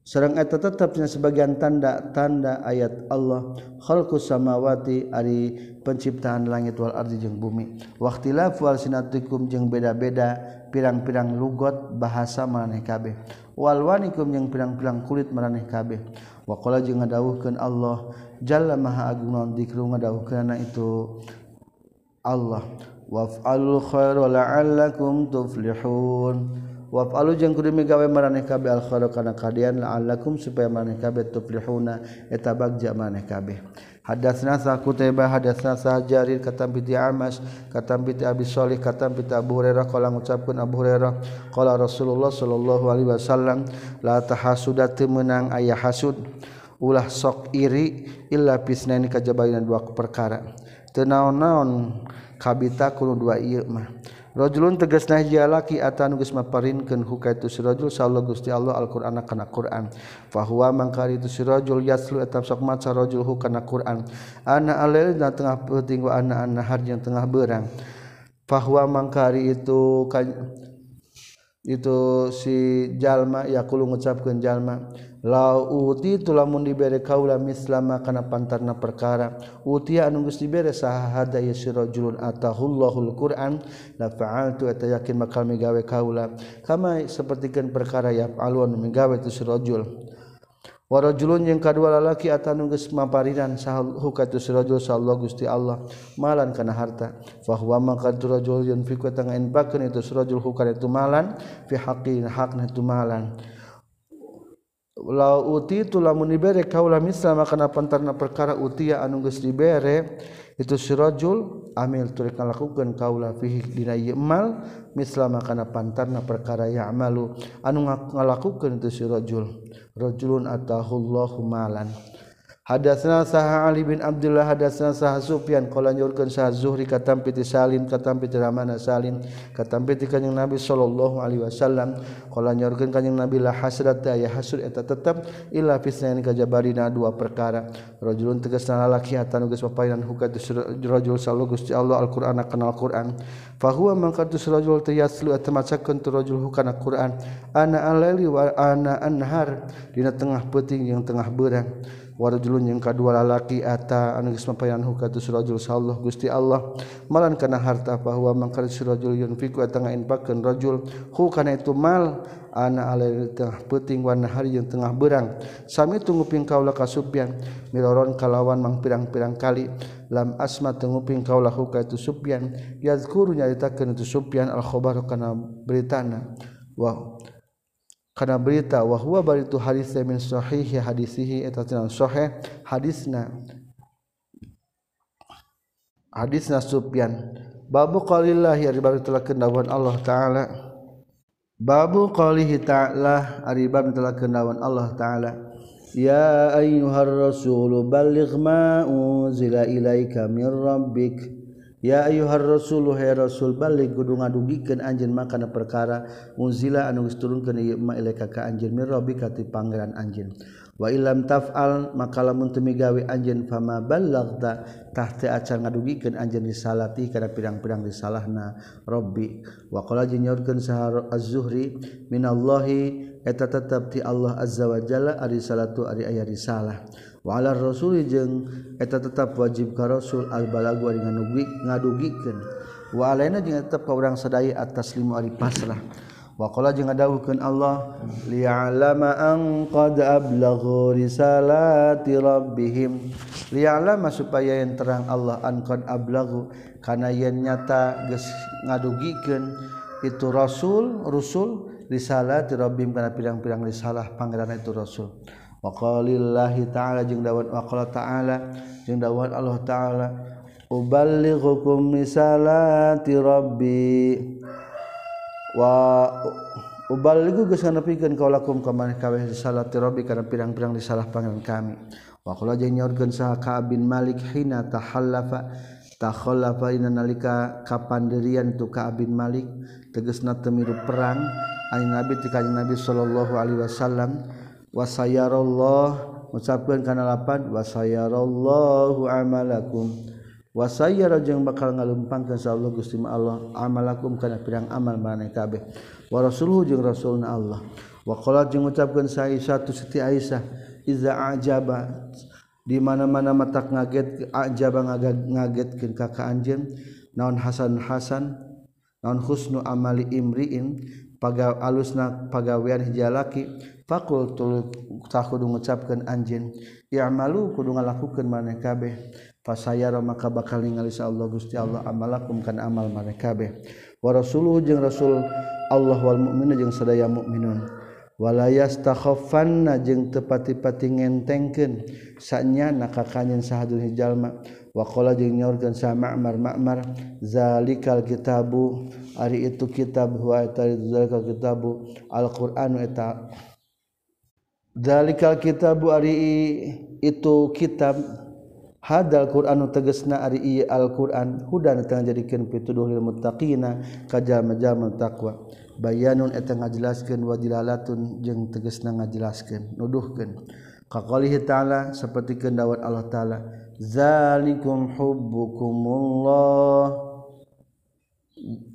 serang eta tetapnya sebagian tanda-tanda ayat Allah khalqus samawati ari penciptaan langit wal ardi jeung bumi. Waqtilafu alsinatikum jeung beda-beda pirang-pirang lugot bahasa maraneh kabeh. Wal wanikum jeung pirang-pirang kulit maraneh kabeh. Wa qala jeung ngadawuhkeun Allah jalla maha agung naon dikru ngadawuhkeunna itu Allah. Waf'alul khaira la'allakum tuflihun. waf'alu jeung kudu migawe maraneh kabeh al khaira kana kadian la'allakum supaya maraneh kabeh tuflihuna eta bagja maraneh kabeh. Hadatsna sa Qutaibah hadatsna sa Jarir katam bi amas katam bi Abi Shalih katam bi Abu Hurairah qala ngucapkeun Abu Hurairah qala Rasulullah sallallahu alaihi wasallam la tahasudat menang aya hasud ulah sok iri illa pisnaini kajabaina dua perkara. Tenaon-naon kabita kudu dua ieu mah. Rajulun tegasna hiji lalaki atan geus maparinkeun hukaitu si rajul sallallahu Gusti Allah Al-Qur'an kana Qur'an. Fa huwa mangkari itu si rajul yaslu atam sok maca rajul hu kana Qur'an. Ana alil na tengah peuting wa ana anahar jeung tengah beurang. Fa huwa mangkari itu itu si jalma yakulu ngucapkeun jalma. La uti tulamun dibere kaula mislama kana pantarna perkara uti anu geus dibere sahada ya sirajulun atahullahul qur'an la fa'altu eta yakin bakal migawe kaula. Kama sapertikeun perkara ya aluan migawe tu sirajul warajulun jeung kadua lalaki atanu geus mapariran hukatu sirajul sallallahu Gusti Allah malan kana harta. Fa huwa maka rajul yunfiqu tanga infaqan itu sirajul hukan itu malan fi haqqin hakna itu malan. La uti tu lamun dibere kaula misal makana pantarna perkara utia anu geus dibere itu sirajul amil tuluy kalakukeun kaula fihi dina ieu mal misal makana pantarna perkara ya amalu. Anu ngalakukeun itu sirajul rajulun atahullahu malan Hadatsna Saha Ali bin Abdullah hadatsna Saha Sufyan. Qala nyurkeun Saha Zuhri katampi ti Salim katampi ti Ramana Salim katampi ti kanjing Nabi sallallahu alaihi wasallam. Qala nyurkeun kanjing Nabi la hasrat aya hasud eta tetep illa fisnain kajabarina dua perkara. Rajulun tegasna lalaki atanu geus papainan hukat rajul sallallahu Gusti Allah Al-Qur'an kenal Qur'an. Fa huwa mangkat tu rajul teh yaslu eta macakeun tu rajul hukana Qur'an. Ana alaili wa ana anhar. Dina tengah peuting jeung tengah beurang warjulun yang kedua lalaki ata anu geus mampayan hu ka surajul sallallahu Gusti Allah. Malan kana harta bahwa mangkar surajul yunfiku eta ngainpakeun rajul. Hu kana itu mal ana alair tengah peuting warna hari yang tengah berang. Sami tungguping kaula ka Sufyan miroron kalawan mang pirang-pirang kali. Lam asma tungguping kaula hu ka itu Sufyan yazkuru nyaritakeun itu Sufyan al khabar kana beritana. Wa karena berita wahwa bari itu hadis min sahihi hadisihi eta tina sahih hadisna. Hadisna Sufyan. Babu qalillahi ari bab telah kendawan Allah taala. Babu qalihi ta'ala telah kendawan Allah taala. Ya ayyuhar rasul balligh ma unzila ilaika min rabbik Ya ayuhar Rasul hai Rasul balik kudu ngadugikeun anjeun mah kana perkara unzila anu geus turunkeun ieu mah ilaika ka anjeun mir rabbika ti pangeran anjeun. Wa illam taf'al maka lamun teu migawe anjeun fama ballaghta tah teu acan ngadugikeun anjeun risalati kana pirang-pirang risalahna Rabbi. Wa qala jinyorkeun sahar Az-Zuhri minallahi eta tetep ti Allah azza wa jalla ari salatu ari aya risalah. wala rasul jeung eta tetap wajib ka rasul albalagu ari ngadugi ngadugikeun. Wa alaina jeung tetap ka urang sadaya atas limu ari pasrah. Wa qala jeung ngadawuhkeun Allah liya'lama an qad ablaghu risalati rabbihim. Liya'lama supaya yang terang Allah an qad ablaghu kana yen nyata geus ngadugikeun itu rasul rusul risalati rabbihim kana pirang-pirang risalah pangeran itu rasul. waqalillahi ta'ala jeung dawan waqala ta'ala jeung dawan Allah ta'ala uballighukum misalati rabbi. Wa uballighu geus nepikeun kaulakum ka maneh kabeh salati rabbi kana pirang-pirang risalah pangeran kami. Wa qala jeung nyorkeun saha ka bin Malik hina tahallafa takhallafa ina nalika kapandirian tu Ka'ab bin Malik tegasna temiru perang ayeuna nabi ti Nabi sallallahu alaihi wasallam. wasayarallah mengucapkan kana lapan wasayarallahu amalakum. Wasayara jeung bakal ngalumpangkeun sa Allah Gusti Allah amalakum kana pirang amal maneh kabeh. Wa rasuluhu jeung rasulna Allah. Wa qala jeung ngucapkeun sa Aisyah tu Siti Aisyah iza ajaba. Di mana-mana matak ngaget ajaba ngagetkeun ka ka anjeun. Naon hasan hasan naon husnu amali imriin. paga alusna pagawean hijalaki fakul tulu tak kudu ngucapkan anjin ya malu kudu ngalakukeun maneh kabeh. Fasayara maka bakal ningali sa Allah Gusti Allah amalakum kan amal maneh kabeh. Wa rasuluhu jeung rasul Allah wal mukminun jeung sadaya mukminun wala yastakhafanna jeung tepati-pati ngentengkeun. Sanya nakakanyen sahadun hijalma wakola jeung nyaurkeun sa Ma'mar Ma'mar zalikal kitabu ari itu kitab wa eta zalikal kitabu Al-Qur'an eta. Zalikal kitabu ari itu kitab hadal Qur'anu tegesna ari ieu Al-Qur'an hudan tengah jadikeun pituduh lil muttaqina kajama-jama taqwa. Bayanun eta ngajelaskeun wa dilalatun jeung tegesna ngajelaskeun nuduhkeun. Kaqalihi ta'ala sapertikeun dawat Allah ta'ala zalikum hubbukumullah.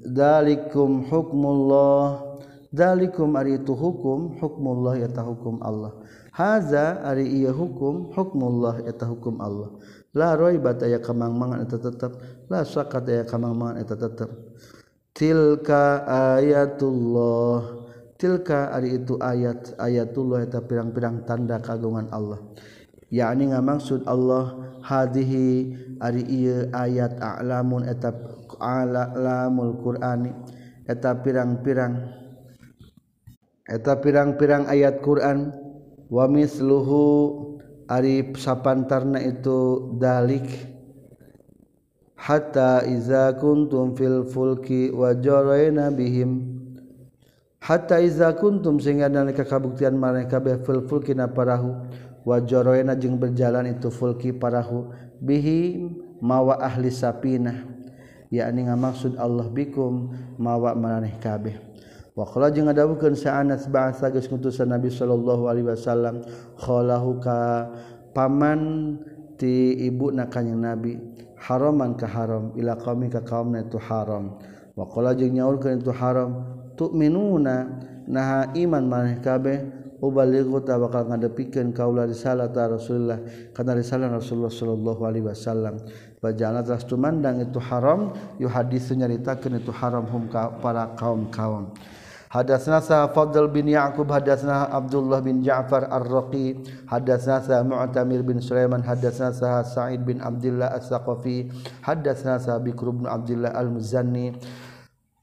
Dalikum hukmullah. Dalikum ari itu hukum hukmullah yata hukum Allah. Haza ari iya hukum hukmullah yata hukum Allah. La roibat aya kamang-mangan eta tetep la sakat aya kamang-mangan eta tetep. Tilka ayatullah. Tilka ari itu ayat ayatullah eta pirang-pirang tanda kagungan Allah. Yakni ngamaksud Allah hadhi ari ieu ayat a'lamun eta a'lamul qur'ani. Eta pirang-pirang eta pirang-pirang ayat Quran. Wa misluhu ari sapantarna itu dalik. Hatta iza kuntum fil fulki wa jarayna bihim. Hatta iza kuntum sehingga nalika kabuktian maneh kabeh fil fulki na parahu. wajoroena jeung berjalan itu fulki parahu bihim mawa ahli sapinah. Yakni ngamaksud Allah bikum mawa maraneh kabeh. Waqala jeung ngadawukeun sa'anas ba'sa geus ngutusan Nabi sallallahu alaihi wasallam khalahu ka paman ti ibu na kanjing Nabi haraman ka haram ila qaumi ka kaumna itu haram. Waqala jeung nyaurkeun itu haram tu'minuna naha iman maneh kabeh ubaligu ta bakal ngadepikeun kaula risalah ta Rasulullah kana risalah Rasulullah sallallahu alaihi wasallam. Bajana telah tumandang itu haram yu hadis nyaritakeun itu haram hum ka para kaum kaum Hadatsna sa Fadl bin Ya'qub hadatsna Abdullah bin Ja'far Ar-Raqi hadatsna sa Mu'tamir bin Sulaiman hadatsna sa Sa'id bin Abdullah As-Saqafi hadatsna sa Bikr bin Abdullah Al-Muzanni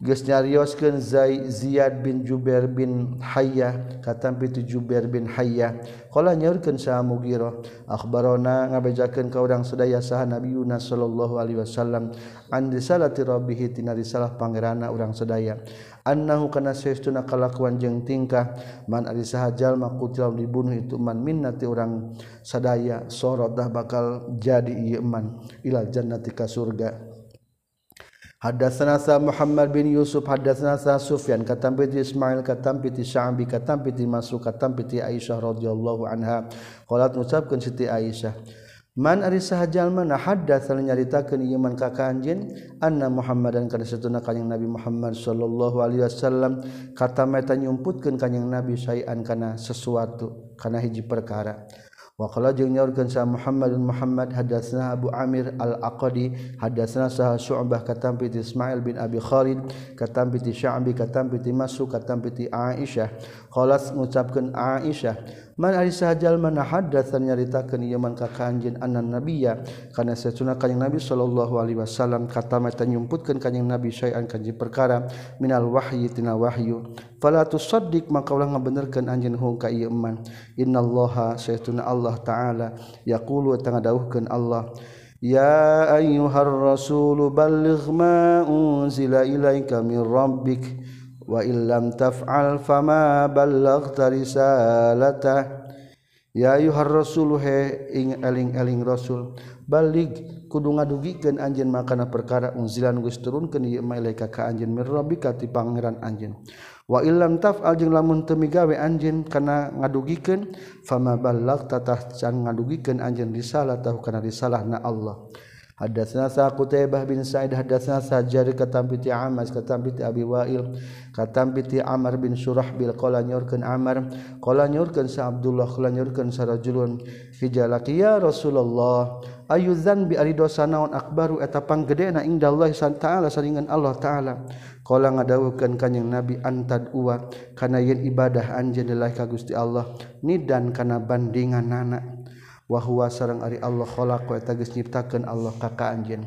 nyarioskan Ziyad bin Jubair bin Hayyah katampi tu Jubair bin Hayyah qala nyaurkeun sa Mughirah. Akhbarona ngabejakeun ka urang sadaya saha Nabi Yunus sallallahu alaihi wasallam. An risalati rabbih tina risalah pangeranna urang sadaya annahu kana saestuna kalakuan jeung tingkah. Man ari saha jalma kutil dibunuh itu man minnati urang sadaya sorodah bakal jadi ieu man. Ila jannati ka surga. Hadatsana sa Muhammad bin Yusuf hadatsana sa Sufyan katampi ti Ismail katampi ti Sya'bi katampi ti Mas'ud katampi ti Aisyah radhiyallahu anha. Qalat ngucapkeun Siti Aisyah Man ari sahajal mana? Hadatsana nyaritakeun ieu man ka kanjeun anna Muhammadan kana satuna kanjing Nabi Muhammad sallallahu alaihi wasallam. Kata meta nyumputkeun kanjing Nabi sayan kana sesuatu kana hiji perkara. Waqala jeung nyaurkeun sa Muhammadun Muhammad hadatsna Abu Amir Al-Aqadi hadatsna sa Syu'bah katampi ti Ismail bin Abi Khalid katampi ti Sya'bi katampi ti Mas'ud katampi ti Aisyah. Qalat ngucapkeun Aisyah man ari sahajal mana hadatsan nyaritakeun ieu man ka kanjeun anan nabiyya kana satuna kanjing Nabi sallallahu alaihi wasallam kata mata nyumputkeun kanjing Nabi syai'an kanji perkara minal wahyi tina wahyu. Fala tusaddiq maka ulah ngabenerkeun anjeun hung ka ieu man. Innallaha saytuna Allah taala yaqulu tanga dawuhkeun Allah Ya ayyuhar rasul balligh ma unzila ilaika min rabbik wa illam taf'al fama ballaghta risalata. Ya ayyuhar rasul he ing eling-eling rasul balik kudu ngadugikeun anjeun makana perkara unzilan geus turunkeun ieu malaika ka anjeun mir rabbika ti pangeran anjeun. Wa illam taf'al jeung lamun teu migawe anjeun kana ngadugikeun fama ballagta tah can ngadugikeun anjeun risalah tahu kana risalahna Allah. Hadatsna sa Qutaibah bin Sa'id hadatsna Sajjar katam piti Amas katam piti Abi Wa'il katam piti Amr bin Surah bil qala nyurkeun Amr qala nyurkeun sa Abdullah qala nyurkeun sarajulun hijalaqiya Rasulullah ayu dzanbi ari dosa naon akbaru eta panggedena indallah ta'ala saringan Allah taala? Qala ngadawuhkeun kanjing Nabi antad uwa kana yen ibadah anjeun lillahi ka Gusti Allah nidan kana bandingan anak wahwa sarang ari Allah kholak wa tagis nyiptakeun Allah kaka anjen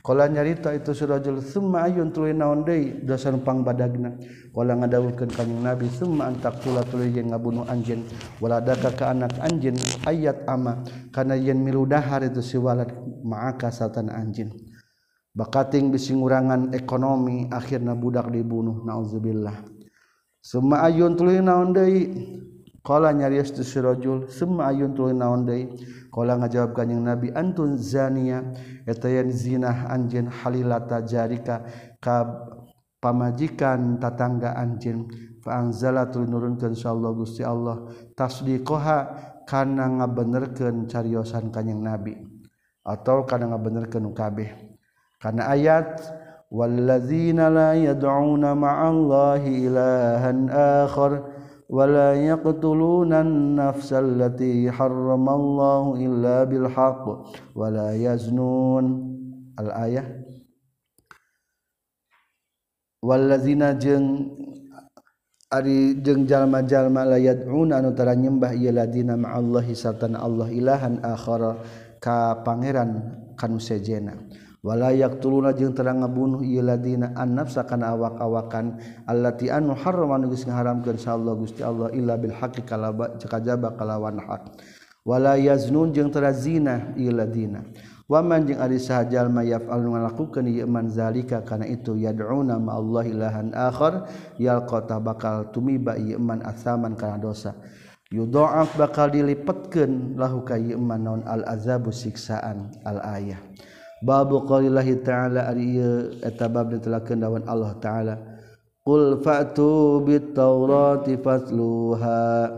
kala nyarita itu surajul summa ayun tuluy naon deui? Dasan pangbadagna wala ngadawukeun kanjing nabi summa antakula tuluy yang ngabunuh anjeun. Waladaka ka anak anjeun ayat ama. Kana yen miludahar itu si walad ma'aka satan anjeun. Bakating bisi ngurangan ekonomi akhirna budak dibunuh naudzubillah. Summa ayun tuluy naon deui? Kala nyarios tu sirajul semua ayun tuluy naon deui. Kala ngajawab kanjing Nabi antun zania eta yen zinah anjeun halilata jarika ka pamajikan tatangga anjeun. Fa anzala tuluy nurunkeun insyaallah Gusti Allah tasdiqaha kana ngabenerkeun cariosan kanjing Nabi atau kana ngabenerkeun kabeh. Kana ayat wallazina la yad'una ma'allahi ilahan akhar ولا يقتلون النفس التي حرم الله إلا بالحق ولا يزنون الآية والذين جن Ari jeung jalma-jalma layat una anu tara nyembah ieu ladina ma'allahi sartana Allah ilahan akhara ka pangeran kanu sejena walayak tuluna jeung terang ngabunuh ieu ladina annafsa kana awak-awakan allati anu harraman geus ngaharamkeun Allah Gusti Allah illa bil haqqi kalaba kajaba kalawan hak. Wala yaznun jeung terazina ieu ladina. Waman jeung ari sahajal mayaf yafal ngalakukeun ieu man zalika kana itu yad'una ma Allah ilahan akhar yalqata bakal tumiba ieu man asaman kana dosa. Yudha'af bakal dilipatkeun lahu ka ieu man naon al azabu siksaan al ayah babu qaulillahi ta'ala ari eta bab ditelakeun dawan Allah ta'ala. Qul fa'tu bit taurati fasluha.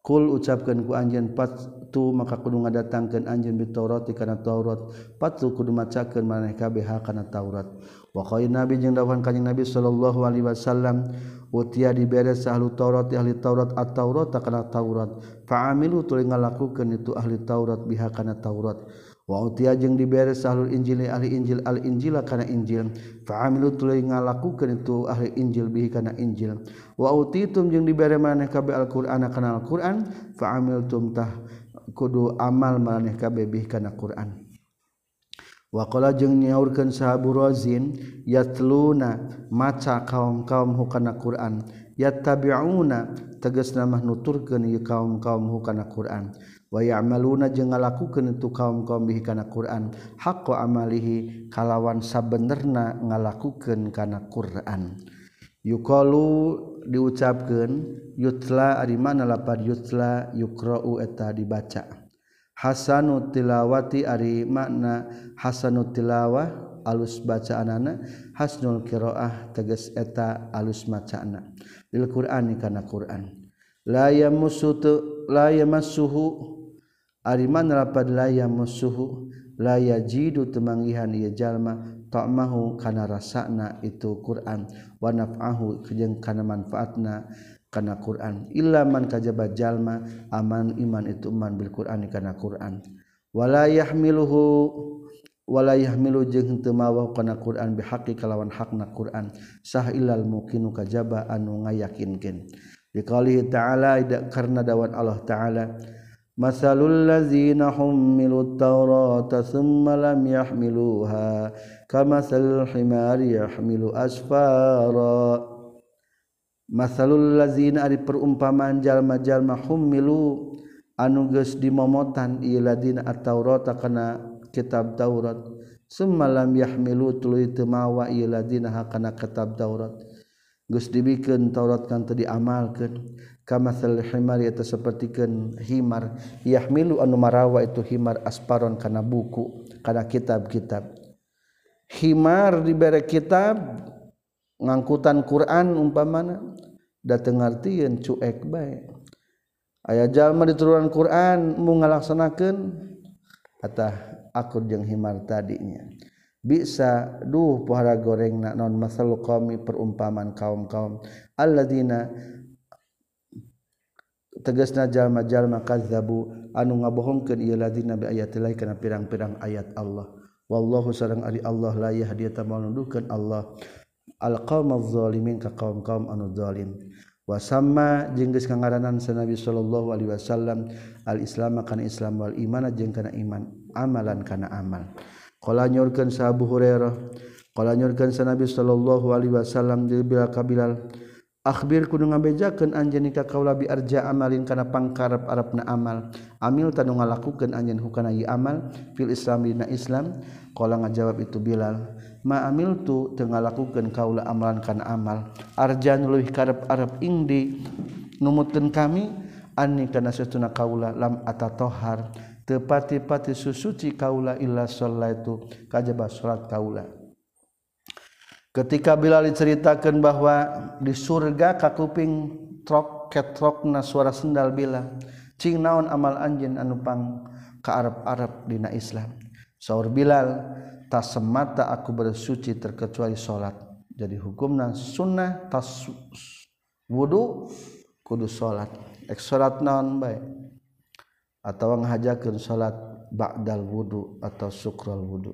Qul ucapkeun ku anjeun fa'tu maka kudu ngadatangkeun anjeun bit taurati kana taurat. Fa'tu kudu macakeun maneh kabeh kana taurat. Wa qaul nabi jeung dawuhan kanjing nabi sallallahu alaihi wasallam utia dibere ahli taurat ahli taurat at taurat kana taurat. Fa'amilu tuluy ngalakukeun itu ahli taurat biha kana taurat. Wautia jeung diberes sahul Injil ahli Injil al Injila kana Injil. Faamilu tuluy ngalakukeun itu ahli Injil bihi kana Injil. Wa utitum jeung dibere maneh kb Al-Qur'ana kana Al-Qur'an faamiltum tah kudu amal maneh kb bihi kana Qur'an. Wakola jeung nyaurkeun sahabu Razin yatluna maca kaum-kaum hukana Qur'an. Yattabi'una tegasna mah nuturkeun ieu kaum-kaum hukana Qur'an. waya'maluna jeung ngalakukeun tu kaum kaum bihi kana Quran. Haqqo amalihi kalawan sabenerna ngalakukeun kana Quran. Yuqalu diucapkeun yutla ari mana lapad yutla yuqra'u eta dibaca. Hasanu tilawati ari makna hasanu tilawah alus bacaanana. Hasnul qiraah tegas eta alus macana. Lil Quran kana Quran. La yamassuhu Ariman rapad laya musuhu laya jidu temangihan ia jalma tak mahu kana rasana itu Quran. Wa naf'ahu jeung kana manfaatna kana Quran. Illa man kajaba jalma aman iman itu man bil Quran kana Quran. Wala yahmiluhu wala yahmilu jeung teu mawa kana Quran bihaqi kalawan hakna Quran. Sah illal muqinu kajaba anu ngayakinkeun. Dikalihi ta'ala karena dawat Allah ta'ala Masalul lazina hummilut tawrata summa lam yahmiluha kamasal himari yahmilu asfara Masalul lazina ari perumpamaan jalma-jalma hummilu anu geus dimomotan ieu ladina at-taurata kana kitab Taurat. Summa lam yahmilu tuluy teu mawa ieu ladina kana kitab Taurat. Geus dibikeun Taurat kan teu diamalkeun. kamarmar sepertikan himar yahmilu anu marawa itu himar asparon karena buku karena kitab-kitab. Himar diberre kitab ngangkutan Quran umpamana datang artiin cuek baik aya jalma diturunan Quran mau ngalaksanakan atah akur jeung himar tadinya. Bisa duh pohara goreng nak non masal qami perumpamaan kaum-kaum. Alladzina tegesna jalma-jalma kadzabu anu ngabohongkeun ieu ladzina bi ayatillahi kana pirang-pirang ayat Allah. Wallahu sareng Ali Allah la dia tak manuduhkeun Allah. Alqaumaz zalimin ka kaum-kaum anu zalim. Wasama jeung geus ngaranan sanabi sallallahu alaihi wasallam al islam kana islam wal iman jeung kana iman amalan kana amal. Qala nyorkeun sa Abu Hurairah qala nyorkeun sallallahu alaihi wasallam di bila kabilal Akbir kudu ngabejakeun anjeun ka kaula bi arja amalin kana pangkarep arepna amal. Amil tanu ngalakukeun anjeun hukana ieu amal fil Islam dina Islam. Qala ngajawab itu Bilal, ma amil tu teu ngalakukeun kaula amalan kana amal. nu leuwih karep-arep ingdi numutkeun kami anni kana satuna kaula lam atatohar teu pati-pati susuci kaula illa sallaitu kajaba salat kaula. ketika bila diceritakan bahwa di surga kakuping trok ketrok na suara sendal bila cing naon amal anjin anupang ke Arab Arab dina Islam. Saur Bilal tak semata aku bersuci terkecuali sholat. Jadi hukumna sunnah tas wudhu kudu sholat. Ek sholat naon baik atau ngahajakan sholat ba'dal wudhu atau syukrul wudhu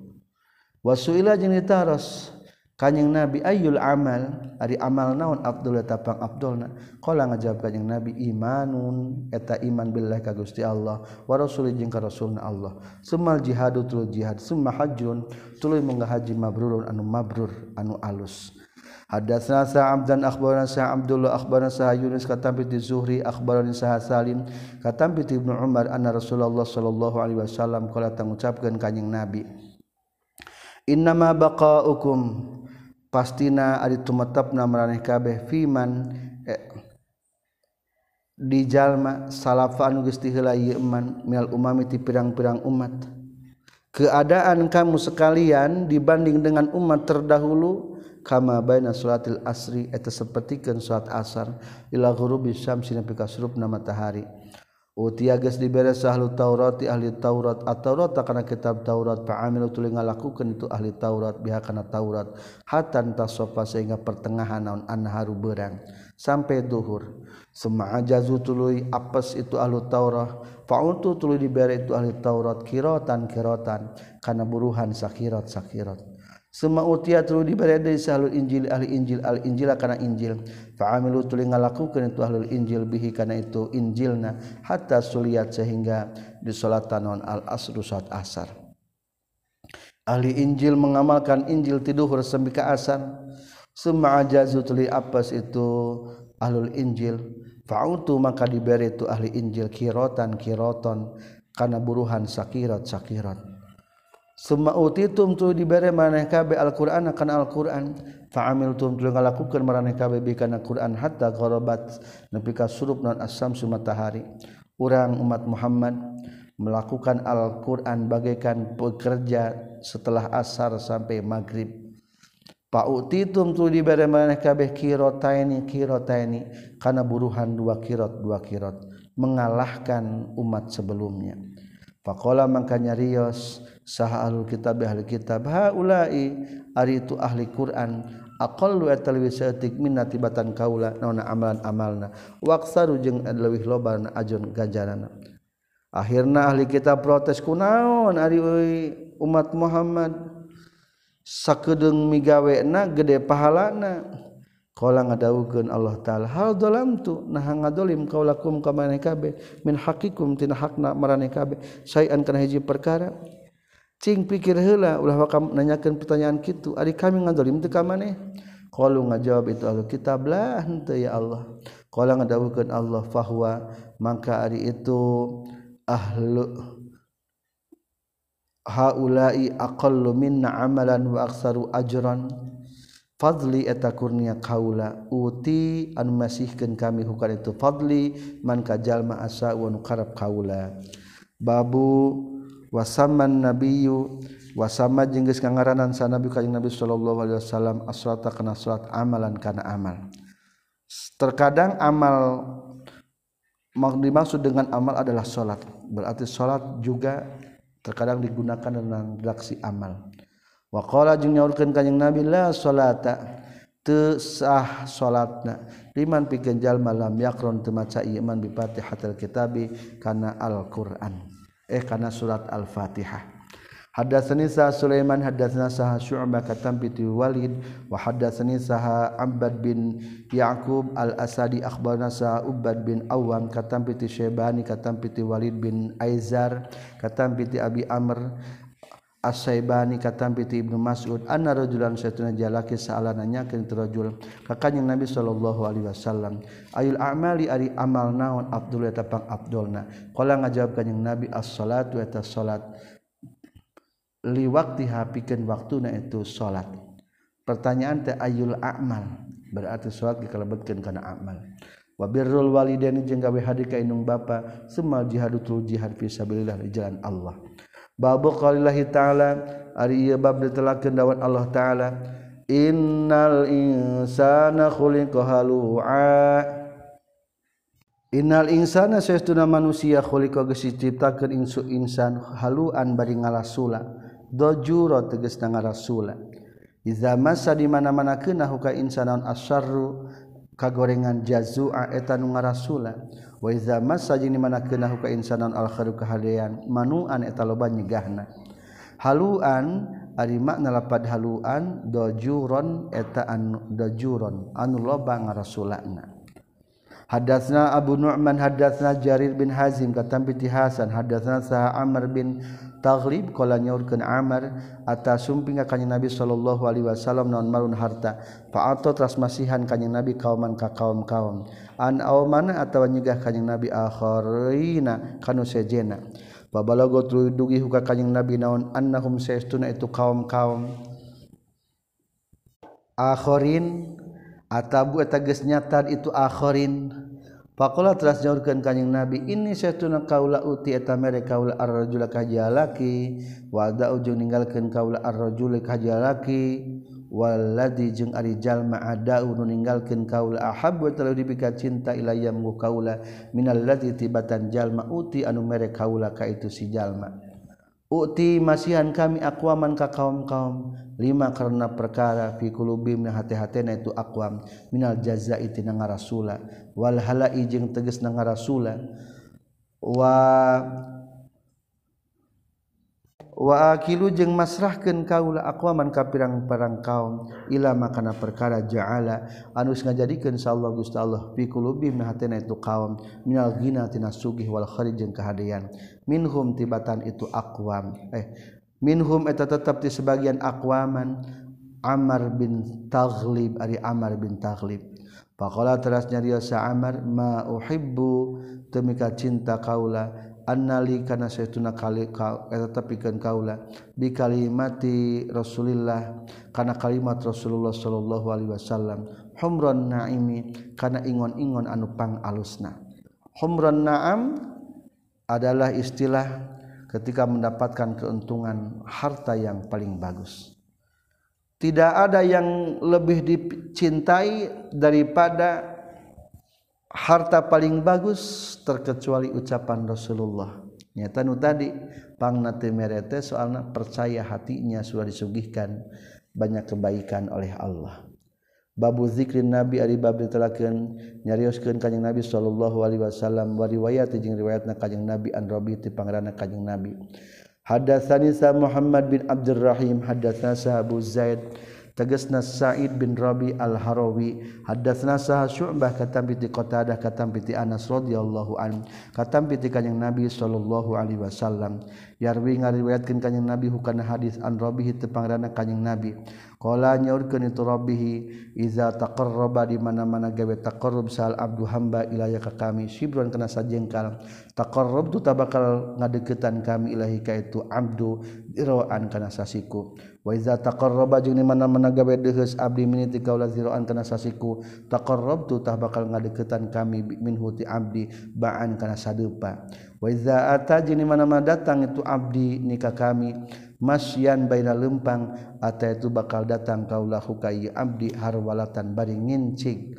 wasuila jeung ditaros kanyeng nabi ayul amal? Ari amal naon Abdullah tapang Abdulna. Kala ngajawab kanyeng nabi imanun. Eta iman billah ka Gusti Allah wa rasul jeung ka rasulna Allah. Sumal jihadu tul jihad. Summa hajjun tuluy munggah haji mabrurun anu mabrur anu alus. Hadatsna Sa'ab akhbarana sa Abdullah akhbarana Sa Yunus katampi di Zuhri akhbarana Sa Salim katampi Ibnu Umar anna Rasulullah sallallahu alaihi wasallam qala tangucapkeun kanjing Nabi Innama baqa'ukum pastina ari tumetepna maraneh kabeh fiman eh, di jalma salafa anu geus diheula ieu man minal umami ti pirang-pirang umat. Keadaan kamu sekalian dibanding dengan umat terdahulu kama baina salatil asri eta sapertikeun salat asar ila ghurubi syamsi nepi ka surupna matahari. tiages diberes ahlu Taurati ahli Taurat ataurat karena kitab Taurat paamilu tuling ngalakukan itu ahli Taurat pihak karena Taurat. Hatan tasofa sehingga pertengahan naon anharu berang sampai duhur. Sema jazu tuluy apes itu ahlu Taurat faultu tuluy dibere itu ahli Taurat kirotan kirotan karena buruhan sakirat sakirat semua utia tulu diberi dari sahlul Injil ahli Injil al Injil karena Injil. Fa'amilu tulu ngalakukan itu ahlul Injil bihi karena itu Injilna hatta suliat sehingga di salatan al asru saat asar. Ahli Injil mengamalkan Injil tiduhur sampai ke asar. Semua ajazu tuli apas itu ahlul Injil. Fa'utu maka diberi itu ahli Injil kirotan kiroton karena buruhan sakirat sakirat Summa utitum tu dibere maneh kabe Al-Qur'an akan Al-Qur'an fa'amil tum tu ngalakukeun maraneh kabe bi kana Qur'an hatta gharabat nepi ka surup non asam matahari. Urang umat Muhammad melakukan Al-Qur'an bagaikan pekerja setelah asar sampai maghrib. Fa'utitum tu dibere maneh kabeh kirotaini kirotaini kana buruhan dua kirot dua kirot mengalahkan umat sebelumnya. Faqala mangkanya Rios saha alul kitab ahli kitab haulai ari itu ahli Quran aqallu eta leuwih saeutik min tibatan kaula naona amalan amalna waqsaru jeung leuwih loba ajun ganjaranna akhirna ahli kitab protes kunaon ari umat Muhammad sakedeung migawena gede pahalana. Kala ngadawukeun Allah taala hal tu nah ngadolim kaulakum ka maneh kabeh min hakikum tina hakna maraneh kabeh sayan kana hiji perkara. Cing pikir heula ulah wakam nanyakeun pertanyaan kitu ari kami ngadolim teu ka maneh qalu ngajawab itu ahli kitab lah henteu ya Allah. Qala ngadawukeun Allah fahuwa mangka ari itu ahlu haula'i aqallu minna amalan wa aksaru ajran. Fadli eta kurnia kaula uti anu masihkeun kami hukar itu fadli man kajalma asa wa nu karab kaula. Babu wasaman nabiyyu wasama jeung geus ngangaranan sanabi kanjing nabi sallallahu alaihi wasallam asrata kana salat amalan kana amal. Terkadang amal dimaksud dengan amal adalah salat berarti salat juga terkadang digunakan dengan redaksi amal. Wa qala jeung nyaurkeun kanjing nabi la salata. Teu sah salatna. Liman pikeun jalma lam yakron teu maca iman bi fatihatil kitabi kana al-qur'an. Eh karena surat al-fatihah. Hadatsani sa Sulaiman hadatsana sa Syu'bah katam bi Walid wa hadatsani sa Abbad bin Yaqub al-Asadi akhbarana sa Ubad bin Awam katam bi Syaibani katam bi Walid bin Aizar katam bi Abi Amr Asaibani katampi ti Ibnu Mas'ud anna rajulan satuna jalaki sa'alana nyakeun rajul. Ka kanjing Nabi sallallahu alaihi wasallam ayul a'mali ari amal naon Abdul eta pang Abdulna? Qala ngajawab kanjing Nabi as-salatu eta salat. Li waqti pikeun waktuna itu salat. Pertanyaan teh ayul a'mal berarti salat dikalebetkeun kana amal. Wa birrul walidaini jeung gawe hadi ka indung bapa semal jihadutul jihad fi sabilillah di jalan Allah. Babuqaillahi ta'ala. Ari ieu bab ditelakeun dawan Allah ta'ala. Innal insana khuliqa halu'a Innal insana saestuna manusia khuliqa geus diciptakeun insu insan haluan bari ngalasula. Dojuro tegas rasul Iza masa di mana-mana keunah huka insanaun asyarru kagorengan jazua etan nga ngarasula. Wa iza masajin mana kana ka insanan al kharu kahalean manuan eta loba nyegahna. Haluan ari makna lapad haluan dojuron eta anu dojuron anu loba ngarasulana. Hadatsna Abu Nu'man hadatsna Jarir bin Hazim katam bi Hasan hadatsna Sa'amr bin taglib kala nyaurkeun Amr atas sumping ka kanjeng Nabi sallallahu alaihi wasallam naon marun harta. Fa'ato tras masihan kanjeng Nabi kauman ka kaum-kaum. An aumana atawa nyegah kanjeng Nabi akharina kanu sejena babalago dugi huka kanjeng Nabi naon annahum saestuna itu kaum-kaum. Akharin atabu eta geus nyata itu akhirin Pakola teras nyaurkan kanyang Nabi ini setuna kaula uti eta mere kaula ar-rajul kajalaki wada ujung ninggalkeun kaula ar-rajul kajalaki waladi jeung ari jalma ada nu ninggalkeun kaula ahab wa telalu dipika cinta ilayya mu kaula minal ladzi tibatan jalma uti anu mere kaula ka itu si jalma. Uti masihan kami akwaman ka kaum-kaum lima karena perkara fi qulubim hati-hatena itu akwam minal jazai tina rasula wal halai jeung teges na ngarasula. Wa waakilu jeung masrahkan kaula aqwaman ka pirang-parang kaum ila makana perkara ja'ala. Anus ngajadikeun sallallahu gusti Allah fi qulubihim hatena itu kaum minal ghina tina sugih wal kharij jeung kahadean. Minhum tibatan itu akwam eh minhum eta tetap di sebagian akwaman Amar bin Taghlib ari Amar bin Taghlib. Pakola teras nyarios sa Amar ma uhibbu. Temika cinta kaula annali kana saytuna kali eta tepikeun kaula bi kalimati Rasulillah kana kalimat Rasulullah sallallahu alaihi wasallam humron naimi kana ingon-ingon anu pang alusna. Humron naam adalah istilah ketika mendapatkan keuntungan harta yang paling bagus. tidak ada yang lebih dicintai daripada harta paling bagus terkecuali ucapan Rasulullah. Nyata nu tadi pangna teu merete soalna percaya hatinya sudah disugihkan banyak kebaikan oleh Allah. Babu zikrin nabi ari bab ditelakeun nyarioskeun kanjeng nabi sallallahu alaihi wasallam wa riwayat jeung riwayatna kanjeng nabi an rabi ti pangarana kanjeng nabi. Hadatsani sa Muhammad bin Abdurrahim hadatsana sa Abu Zaid tegesna Sa'id bin Rabi al-Harawi hadatsna sah Syu'bah katam piti Qatadah katam piti Anas radhiyallahu an katam piti kanjing Nabi sallallahu alaihi wasallam yarwi ngariwayatkeun ka kanjing nabi hukana hadis an rabbih tepangrana kanjing nabi. Qala nyaurkeun itu rabbih iza taqarraba di mana-mana gawe taqarrub sal abdu hamba ilaya ka kami. Sibron kana sajengkal. Taqarrub tu tabakal ngadeukeutan kami ilahi ka itu abdu diraan kana sasiku. Wa iza taqarraba jeung di mana-mana gawe deheus abdi miniti kaula ziraan kana sasiku. Taqarrabtu tah bakal ngadeukeutan kami minhu ti abdi ba'an kana sadeupa Waiza ata jini mana-mana datang itu abdi nikah kami masyan baina lempang ata itu bakal datang kaulah hukai abdi harwalatan bari ngincig.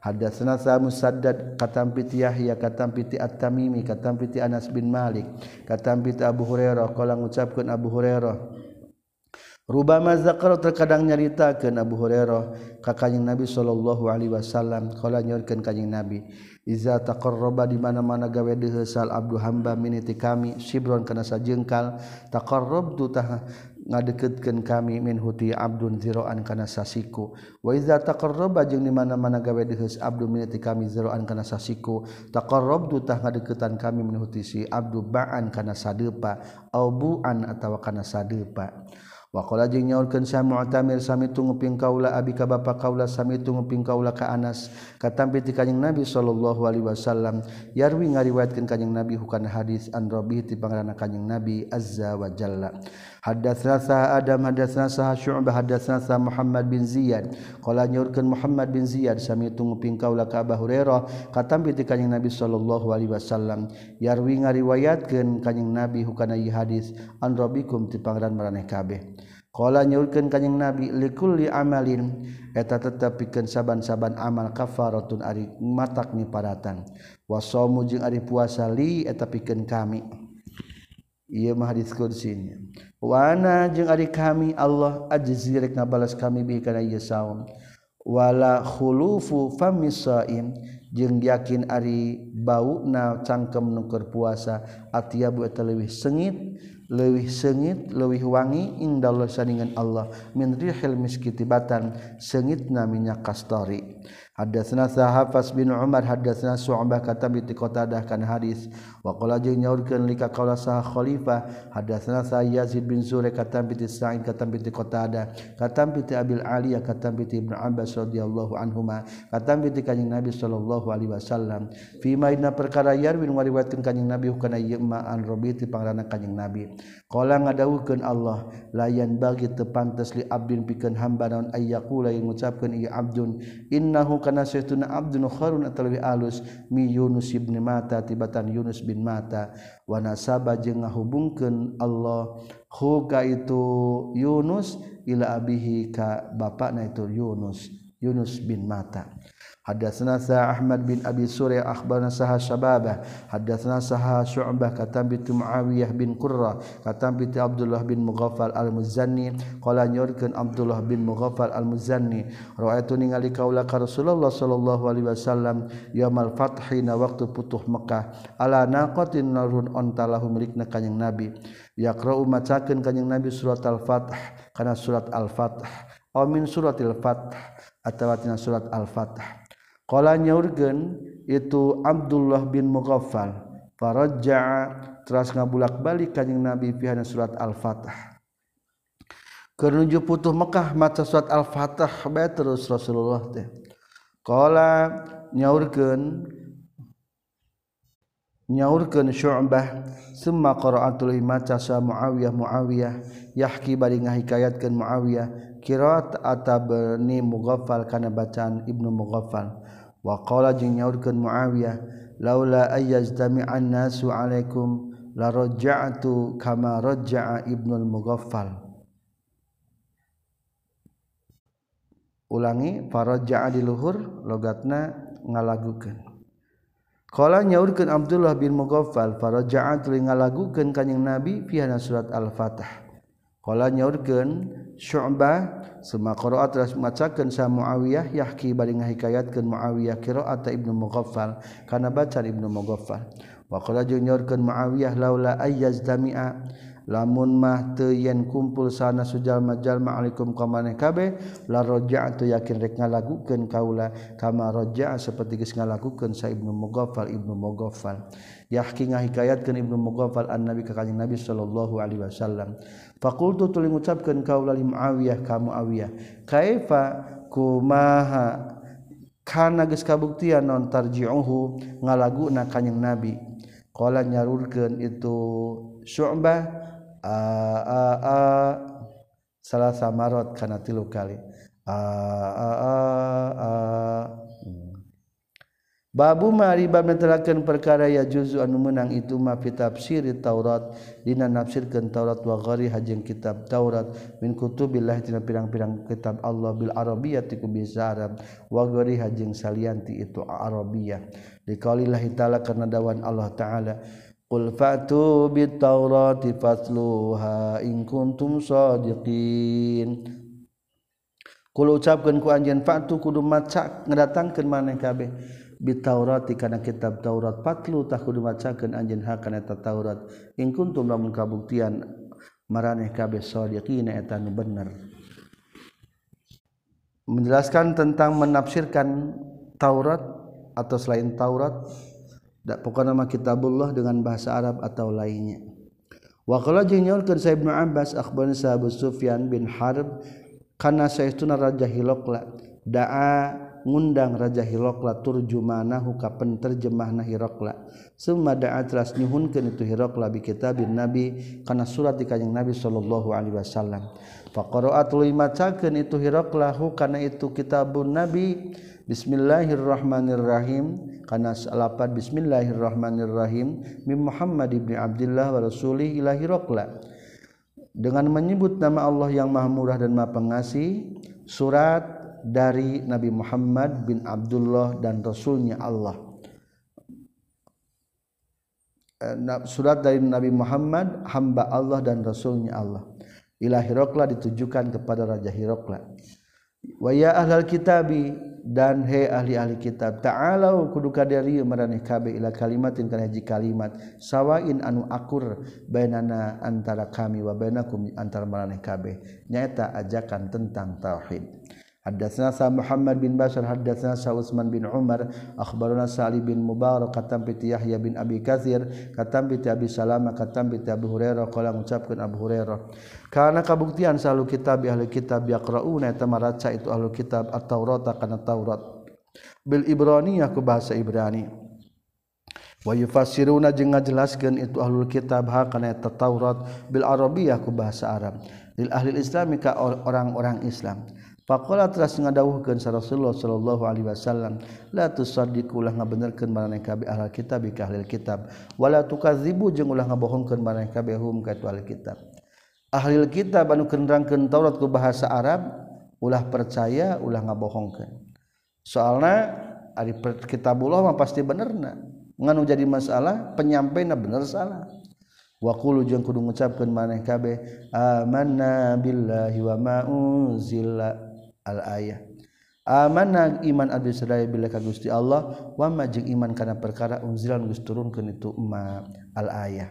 Hadatsana sa Musaddad katam piti Yahya katam piti At-Tamimi katam piti Anas bin Malik katam piti Abu Hurairah qala ngucapkeun Abu Hurairah Rubama zakar terkadang nyaritakeun Abu Hurairah ka kajing Nabi sallallahu alaihi wasallam. Qala nyaurkeun Kanjeng Nabi iza taqarraba di mana-mana gawe deuheul abdu hamba miniti kami sibron kana sajengkal taqarrabtu tah ngadeketkeun kami min huti abdun ziraan kana sasiku. Wa iza taqarraba jeung di mana-mana gawe deheus abdu miniti kami ziraan kana sasiku taqarrabtu tah ngadeketan kami min huti si abdu ba'an kana sadepa au bu'an atawa kana sadepa. Wakola jing nyaurkeun Syekh Mu'tamir sami tunguping kaula abi ka bapa kaula sami tunguping kaula ka Anas. Katampi ti kanjing Nabi sallallahu alaihi wasallam yarwi ngariwayatkeun kanjing Nabi hukana hadis an Rabi ti pangarana kanjing Nabi azza wa jalla. Hadatsna sah Adam hadatsna sah Syu'bah hadatsna sah Muhammad bin Ziyad. Qala nyorkeun Muhammad bin Ziyad sami tumuping kaula ka Abu Hurairah katampi ti kanjing Nabi sallallahu alaihi wasallam yarwi ngariwayatkeun kanjing Nabi hukana ieu hadis an rabbikum ti pangeran maraneh kabeh. Qala nyorkeun kanjing Nabi likulli amalin eta tetep pikeun saban-saban amal kafaratun ari matak ni paratan. Wasomu jeung ari puasa li eta pikeun kami. ia mah hadis kursinya wana jeung ari kami Allah ajzi rek ngabalas kami bi kana ieu saum. Wala khulufu fami saim jeung yakin ari bauna cangkem nu keur puasa atiabu eta leuwih sengit leuwih sengit leuwih wangi indallah saningan Allah min rihil miskiti batan sengitna minyak kastari. Hadatsna Sahafas bin Umar hadatsna Su'bah kata bi Qatadah kana hadis. Wa qala jeung nyaurkeun lika qaula sah khalifah hadatsna sa Yazid bin Zure kata bi Sa'id kata bi Qatadah kata bi Abil Aliyah kata bi Ibnu Abbas radhiyallahu anhuma kata bi kanjing Nabi sallallahu alaihi wasallam. Fi ma perkara yarwin ngariwayatkeun kanjing Nabi kana ieu ma an robiti pangrana kanjing Nabi. Qala ngadawuhkeun Allah layan bagi teu pantes li abdin pikeun hamba naon ayyaqula yang ngucapkeun ieu abdun innahu kana saytuna abdun kharun atau lebih alus mi Yunus ibn Mata tibatan Yunus bin Mata. Wa nasaba jeung ngahubungkeun Allah hu ka itu Yunus ila abihi ka bapakna itu Yunus Yunus bin Mata. Hadatsna sa Ahmad bin Abi Sure akhbarna sah Syababah hadatsna sah Syu'bah katam bi Muawiyah bin Qurra katam bi Abdullah bin Mughaffal al-Muzanni qala nyorkeun Abdullah bin Mughaffal al-Muzanni raaitu ningali kaula ka Rasulullah sallallahu alaihi wasallam yaumal fathi na waktu putuh Mekah ala naqatin narun ontalahu milikna kanjing Nabi yaqra'u macakeun kanjing Nabi surat al-Fath kana surat al-Fath aw min suratil Fath atawa tina surat al-Fath Kala nyaurkeun itu Abdullah bin Mughaffal faraja'a teras ngabulak-balik kanjing Nabi pihana surat Al-Fatah. Kernuju putuh Mekah maca surat Al-Fatah bae terus Rasulullah teh. Kala nyaurkeun nyaurkeun Syu'bah summa qira'atul maca sa Muawiyah Muawiyah yahki bari ngahikayatkeun Muawiyah qiraat atabni Mughaffal kana bacaan Ibnu Mughaffal waqala jeung nyaurkan Muawiyah laula ayyajtami'an nasu alaikum la raja'tu kama raja'a ibnul mughaffal. Ulangi faraja'a di luhur logatna ngalagukeun. Kala nyaurkeun Abdullah bin Mughaffal faraja'a tuluy ngalagukeun kanjing Nabi pihana surat Al-Fatah Kala nyaurkeun Syu'bah summa qara'a telah macakeun sa Muawiyah yahki bari ngahikayatkeun Muawiyah qira'ata Ibnu Mughaffal kana bacaan Ibnu Mughaffal. Wa qala jeung nyaurkeun Muawiyah laula ayyazdami'a lamun mah teu yen kumpul sana sujalma jalma alaikum ka maneh kabeh la raja'tu yakin rek ngalagukeun kaula kama raja'a saperti geus ngalagukeun sa Ibnu Mughaffal Ibnu Mughaffal. Yahki ngahikayatkeun Ibnu Mughaffal an Nabi ka Kanjeng Nabi sallallahu alaihi wasallam. Fakultu tuling ucapkan li Muawiyah ka Muawiyah. Kaifa kumaha kana geus kabuktian non tarji'uhu ngalaguna kanjing Nabi. Qala nyarurkeun itu Syu'bah a a a salah samarot kana tilu kali. A a a, a. Babu maribab netelakeun perkara ya juzu anu meunang itu ma fi tafsir Taurat. Dina nafsirkeun Taurat wa ghairi hajeung kitab Taurat. Min kutubillah dina pirang-pirang kitab Allah bil arabiyati ku bisa Arab. Wa ghairi hajeung salian ti itu arabiyah. Liqaulillah taala karena dawan Allah taala. Qul fa'tu bit Taurati fatluha in kuntum sadiqin. Kul ucapkeun ku anjeun fa'tu kudu maca ngadatangkeun maneh kabeh. bitaurat karena kitab Taurat patlu tak kudu macakeun anjeun hakana eta Taurat. In kuntum lamun kabuktian maraneh kabeh shodiqina eta nu bener. Menjelaskan tentang menafsirkan Taurat atau selain Taurat pokoknya nama kitabullah dengan bahasa Arab atau lainnya. Wa qala jeung nyaurkeun sa Ibnu Abbas akhbarna sa Abu Sufyan bin Harb kana saestuna raja Hilokla da'a ngundang Raja Hirokla turjumanahu ka penterjemah na Hirokla. Semua atras nyuhunkeun itu Hirokla bi kitabin Nabi kana surat di kanjing Nabi sallallahu alaihi wasallam. Faqara'at tuluy macakeun itu Hirokla hu kana itu kitabun Nabi. Bismillahirrahmanirrahim. Kana salapat Bismillahirrahmanirrahim. Min Muhammad ibni Abdullah wa rasulih ila Hirokla. Dengan menyebut nama Allah yang Maha Murah dan Maha Pengasih surat dari Nabi Muhammad bin Abdullah dan Rasulnya Allah. Surat dari Nabi Muhammad hamba Allah dan rasulnya Allah. Ilah Hirokla ditujukan kepada Raja Hirokla waya ahlal kitabi dan he ahli-ahli kitab ta'ala kuduka dari meraneh kabe ila kalimatin kana hiji kalimat sawain anu akur bainana antara kami wa bainakum antara maraneh kabeh. Nyaeta ajakan tentang tauhid Hadatsna sa Muhammad bin Bashar hadatsna sa Utsman bin Umar akhbarana Sa'li bin Mubarak katam bi Yahya bin Abi Katsir katam bi Abi Salama katam bi Abi Hurairah qala ngucapkeun Abu Hurairah kana kabuktian salu kitab ahli kitab yaqrauna eta maraca itu ahli kitab at-Taurat kana Taurat. Bil Ibraniyah ku bahasa Ibrani. Wa yufassiruna jeung ngajelaskeun itu ahlul kitab ha kana eta Taurat. Bil Arabiyah ku bahasa Arab. Lil ahli Islam ka orang-orang Islam. Pakola teras ngadawuhkeun sa Rasulullah sallallahu alaihi wasallam la tusaddiqu ulah ngabenerkeun maneh kabeh ahlul kitab ka ahlul kitab. Wala tukadzibu jeung ulah ngabohongkeun maneh kabeh hum ka ahlul kitab. Ahlul kitab anu kenderangkeun Taurat ku bahasa Arab ulah percaya ulah ngabohongkeun soalna ari kitabullah mah pasti benerna nganu jadi masalah penyampaianna bener salah. Wakulu jeung kudu ngucapkeun maneh kabeh amanna billahi wa ma unzila al-ayah amanah iman abdi sadaya bila ka Gusti Allah wa ma jeung iman kana perkara unzilan geus turunkeun itu ma al ayah.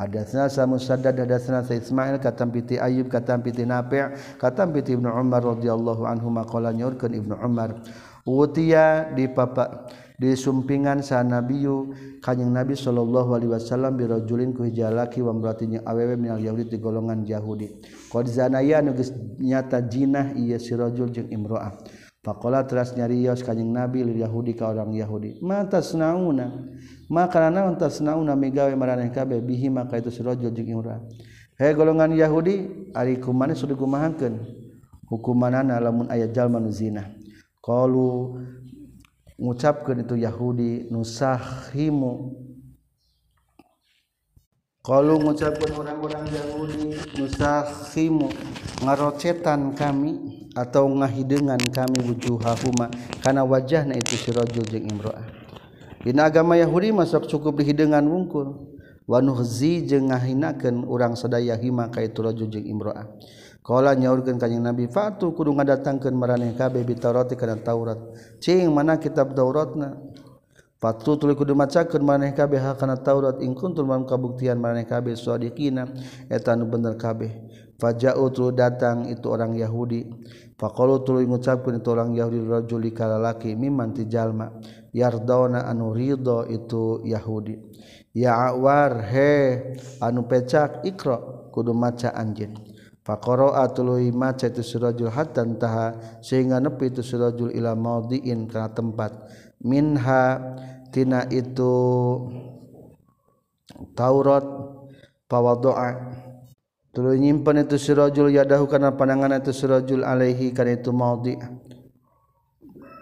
Hadatsna sa Musaddad hadatsna sa Ismail katam piti Ayyub katam piti Nafi' katam piti Ibnu Umar radhiyallahu anhu maqala nyorkeun Ibnu Umar utiya di papa disumpingan sa nabiyu kanjing nabi sallallahu alaihi wasallam birajulin ku hijalaki wa mratinya awewe minal yahudi di golongan yahudi. Qadzanaya nuges nyata jinah iya si rajul jeung imro'ah. Faqala teras nyarios kanyeng Nabi lil Yahudi ka orang Yahudi. Ma tasnauna. Ma karana tasnauna migawe maraneh kabeh bihi maka itu si rajul jeung imro'ah. Hei golongan Yahudi ari kumane sudah kumahakeun. Hukumanana lamun aya jalma nu zina. Qalu ngucapkeun itu Yahudi nusahimu kalau mengucapkan orang-orang Yahudi nusahimu ngarocetan kami atau ngahidengan kami wujuhahuma karena wajahna itu si rajul jeung imro'ah. Dina agama Yahudi masuk cukup dihidengan wungkul. Wa nuhzi jeung ngahinakeun urang sadaya hima ka itu rajul jeung imro'ah. Kala nyaurkeun ka Nabi fatu kudu ngadatangkeun maraneh kabeh bitarati kana Taurat. Cing mana kitab Tauratna? Patlu tuli kudu macakeun maneh kabeh kana Taurat ing kuntum man kabuktian maneh kabeh sadiqina eta nu bener kabeh. Faja'u tulu datang itu orang Yahudi. Faqalu tulu ngucapkeun itu orang Yahudi rajuli kalalaki mimman tijalma yardona anu ridho itu Yahudi. Ya'war he anu pecak ikra kudu maca anjeun. Faqara'a tuluy maca itu surajul hatta taha sehingga nepi itu surajul ila maudiin kana tempat. Minha tina itu Taurat pawadoa. Tuluy nyimpen itu surajul yadahu kana pandangan itu surajul alaihi kana itu maudi.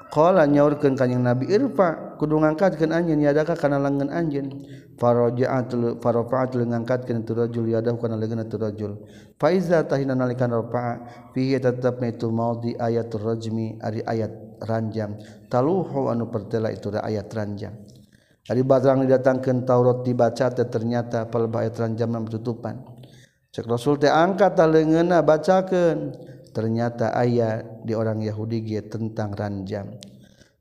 Qala nyaurkeun kanjing nabi irfa kudu ngangkatkeun anjeun yadaka kana lengan anjeun? Faraja'atul farafa'atul ngangkatkeun itu rajul yadahu kana lengan itu rajul. Faiza tahina nalikan rafa'a fihi tetapna itu maudi ayat rajmi ari ayat ranjang. Taluhu anu pertela itu da ayat ranjang. Ari badrang didatangkan Taurat dibaca teh ternyata palebah ayat ranjang nam tutupan cek Rasul teh angkat talengeuna bacakeun. Ternyata ayat di orang Yahudi ge tentang ranjang.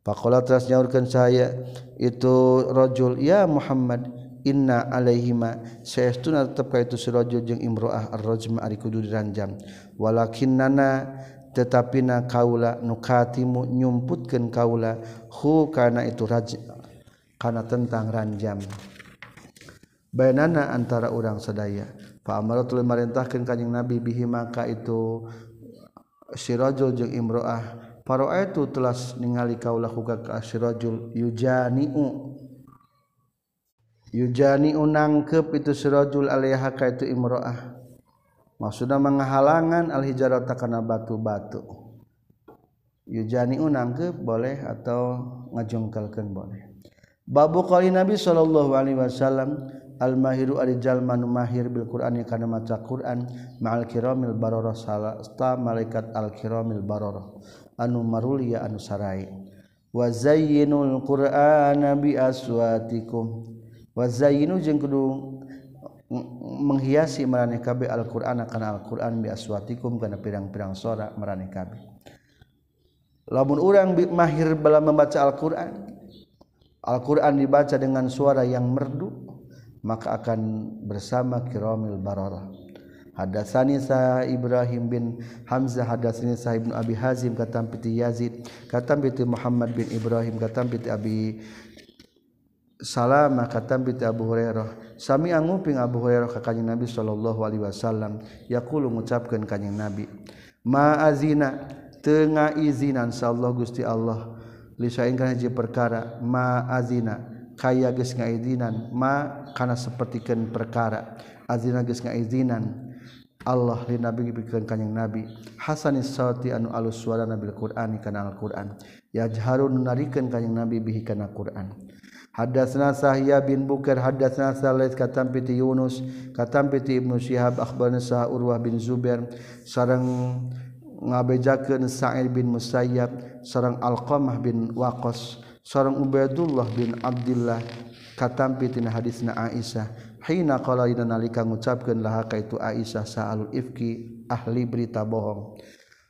Pakola teras nyaurkan saya itu rojul ya Muhammad inna alaihima. Seestuna tetap ka itu si rojul jeung imroah ar-rajm ari kudu diranjam walakinnana tetapina kaula nukatimu nyumputkeun kaula hu kana itu raj kana tentang ranjam. Bayanana antara orang sadaya fa amaratul marintahkeun kanjing nabi bihi maka itu si rajul jeung imro'ah para itu telah ningali kaulah huka ka si rajul yujani'u. Yujani unangkep itu sirojul alaiha ka itu imro'ah maksudnya menghalangan al-hijarata karena batu-batu. Yujani unangkep boleh atau ngajungkalkan boleh. Babu kali Nabi sallallahu alaihi wasallam al-mahiru ari jalma nu mahir bil Qur'ani kana maca Qur'an ma'al kiramil bararah salasta malaikat al-kiramil bararah anu marulia anu sarai. Wa zayyinul qur'ana bi aswatikum. Wa zayyinu jeung kudu menghiasi maraneh kabeh Al-Qur'an kana Al-Qur'an bi aswatikum kana pirang-pirang suara maraneh kabeh lamun urang mahir bala membaca Al-Qur'an Al-Qur'an dibaca dengan suara yang merdu maka akan bersama kiramil bararah. Hadatsani sa Ibrahim bin Hamzah hadatsani sa Ibnu Abi Hazim katam piti Yazid katam piti Muhammad bin Ibrahim katam piti Abi Salamah katam piti Abu Hurairah Sami anguping Abu Hurairah ka kanjing Nabi sallallahu alaihi wasallam yaqulu ngucapkeun kanjing Nabi ma'azina teu izinan sallallahu Gusti Allah lisain kana hiji perkara ma'azina kaya geus ngaizinan ma kana sapertikeun perkara azina geus ngaizinan Allah li nabi pikeun kanjing nabi hasanis sauti anu alus suara nabi Al-Qur'an kana al-qur'an yajharun narikeun kanjing nabi bihi kana qur'an. Hadatsna Sahya bin Bukair hadatsna Salih katam piti Yunus katam piti Ibnu Syihab akhbarna Sa Urwah bin Zubair sareng ngabejakeun Sa'id bin Musayyab sareng Alqamah bin Waqas sareng Ubaidullah bin Abdullah katam piti hadisna Aisyah. Hina qala dina nalika ngucapkeun laha ka itu Aisyah sa'alul ifki ahli berita bohong.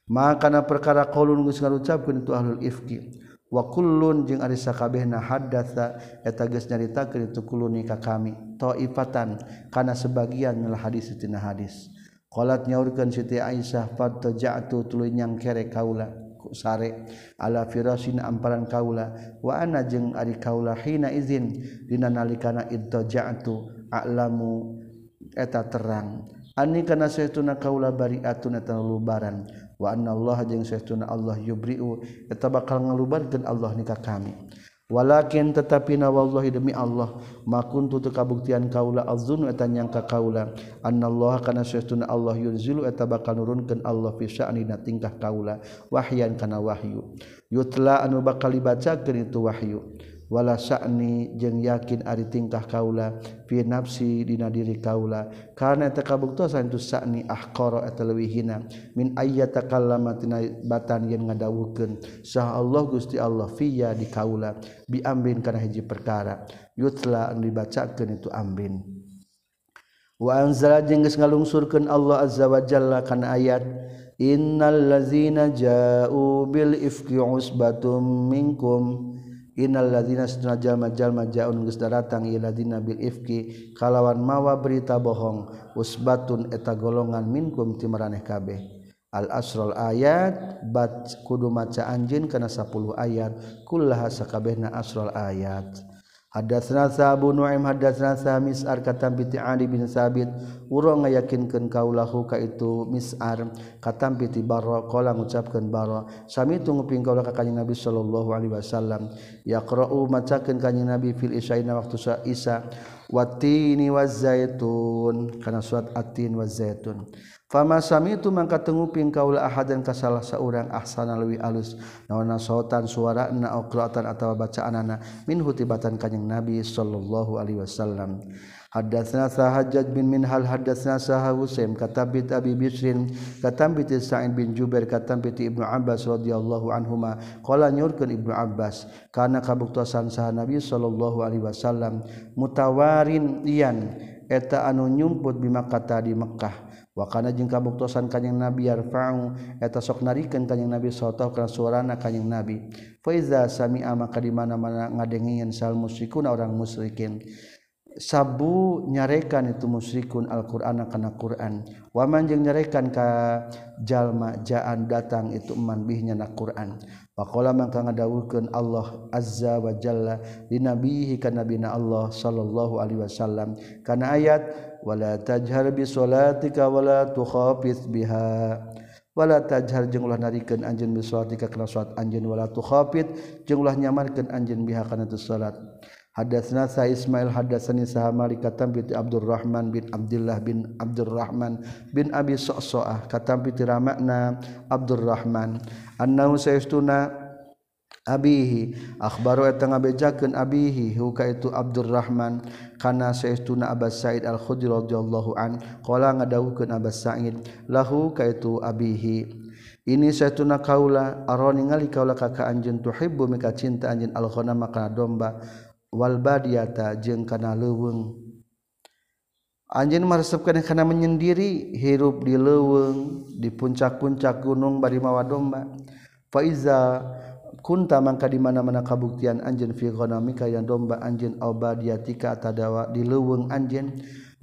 Maka kana perkara qaulun geus ngarucapkeun itu ahlul ifki. wakulun jeung Arisa sakabehna hadatsa eta geus nyaritakeun itu kuluni ka kami taifatan kana sebagian mil hadis tina hadis. Qalat nyaurkeun Siti Aisyah fataja'tu tuluy nyang kere kaula sare ala firasin amparan kaula wa ana jeung ari kaula hina izin dina nalikana idtaja'tu a'lamu eta terang. Ani kana saytuna kaula bari'atun eta lubaran wa anna Allah jeung seuna Allah yubriu eta bakal ngalubarkeun Allah nikah kami. Walakin tetapi na wallahi demi Allah makuntu teu kabuktian kaula azzun eta nyangka kaula anna Allah kana seuna Allah yunzilu eta bakal nurunkeun Allah fi sya'nina tingkah kaula wahyan kana wahyu. Yutla anu bakal dibacakeun itu wahyu. wala sa'ni jeung yakin ari tingkah kaula fi nafsi dina diri kaula. Karena eta kabuktosan itu sa'ni ahqara eta leuwih hina min ayyata takallama tina batan yen ngadawuhkeun sah Allah Gusti Allah fiya di kaula bi amrin kana hiji perkara. Yutla anu dibacakeun itu amrin wa anzala jeung geus ngalungsurkeun Allah azza wa jalla kana ayat innal ladzina ja'u bil ifki usbatum minkum. Innaladzinajalmajalmaundatangladinaifki kalawan mawa berita bohong usbatun eta golongan minkum tiraneh kabeh. Al asrul ayat bat kudu maca anjeun kana 10 ayat kullaha sakabehna asrul ayat. Hadatsna Abu Nu'aim hadatsna Samis ar katam bi Ali bin Sabit. Urang ngayakinkeun kaulahu ka itu Mis'ar katam bi Barra qala ngucapkeun Barra. Sami tu nguping kaula ka kanjing Nabi sallallahu alaihi wasallam. Yaqra'u macakeun kanjing Nabi fil isyaina waktu sa Isa watini wazaitun kana surat atin wazaitun Famasami itu mangka tenguping kaula ahadan ka salah saurang ahsana lewi alus. Naonna sautan suara na qira'atan atawa bacaanana min hutibatan kanjing Nabi sallallahu alaihi wasallam. Hadatsna Sahajjaj bin Minhal hadatsna Sah Husain katabit Abi Bisrin katambit Sa'id bin Jubair katambit Ibnu Abbas radhiyallahu anhuma. Qala nyurkeun Ibnu Abbas kana kabuktosan sah Nabi sallallahu alaihi wasallam? Mutawarin ian eta anu nyumput bima kata di Mekkah. wakana jeung kabuktosan kanyang nabi yarfa'u eta sok narikeun kanyang nabi sallallahu kana suarana kanyang nabi. Fa iza sami'a maka di mana-mana ngadengieun sal musyrikun orang musyrikin. Sabu nyarekan itu musyrikun Alqur'ana kana Qur'an. Waman jeung nyarekan ka jalma jaan datang itu man bihnya na Qur'an. Pakola mangka ngadawuhkeun Allah azza wa jalla di nabihi kana nabina Allah sallallahu alaihi wasallam. Kana ayat wala tajhar bi salatika wala tukhafit biha. Wala tajhar jeung ulah narikeun anjeun bi salatika kana salat anjeun wala tukhafit jeung ulah nyamarkeun anjeun biha kana tu salat. Hadatsna sa Ismail hadatsani sa Malik katam bi Abdurrahman bin Abdullah bin Abdurrahman bin Abi Sa'sa'ah katam bi ramakna Abdurrahman. Annahu sayastuna Abihi Akbaru ngabejaken Abihi huka itu Abdurrahman kana seestuna Abbas Said al-khudillahu ngadahukan Abbas Said lahu ka itu Abihi. Ini saya tuna kaula aroni ngali kaula kakak anjeun tuhibbu mika cinta anjeun al maka domba walbadiata jeung kana leuweung. Anjeun yang kana menyendiri hirup di leuweung di puncak-puncak gunung bari mawa domba. Fa iza kunta mangka di mana-mana kabuktian anjeun fi ghanamika yang domba anjeun au badiatika tadawa di leuweung anjeun.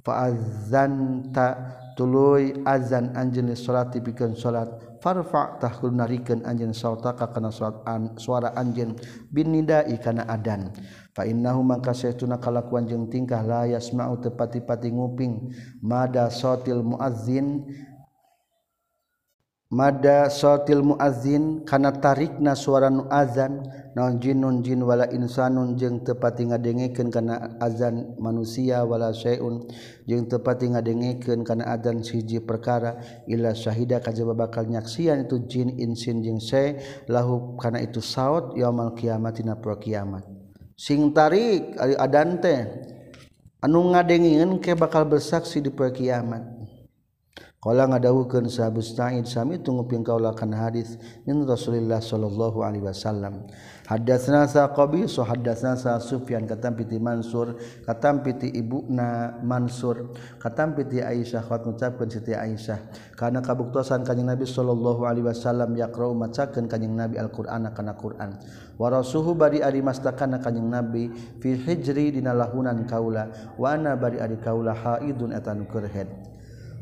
Fa azanta tuluy azan anjeun salati pikeun salat farfatahkul narikan anj sautaka kana suataan suara anj bin nidai kana adan. Fainnahu mangka saytuna kalakuan jeung tingkah layas mau tepati-pati nguping. Mada sotil muazzin Mada sotil muazin kana tarikna suara nu azan naon jinun jin wala insanun jeung tepati ngadengekeun kana azan manusia wala syai'un jeung tepati ngadengekeun kana azan siji perkara illa syahida kajaba bakal nyaksian itu jin insin jeung syai' lahu kana itu saut yaumul kiamat dina kiamat. Sing tarik ari adan teh anu ngadengeun ke bakal bersaksi di poe kiamat. Kala ngadawukeun sahabat Sa'id sami tunggu kaula kana hadis min Rasulillah sallallahu alaihi wasallam. Hadatsna Saqabi so hadatsna sa Sufyan katam piti Mansur katam piti ibuna Mansur katam piti Aisyah khat ngucapkeun Siti Aisyah kana kabuktosan kanjing Nabi sallallahu alaihi wasallam yaqra'u macakeun kanjing Nabi Al-Qur'an kana Qur'an. Wa rasuhu bari ari mastakana kanjing Nabi fi hijri dina lahunan kaula wa ana bari ari kaula haidun etan kerhed.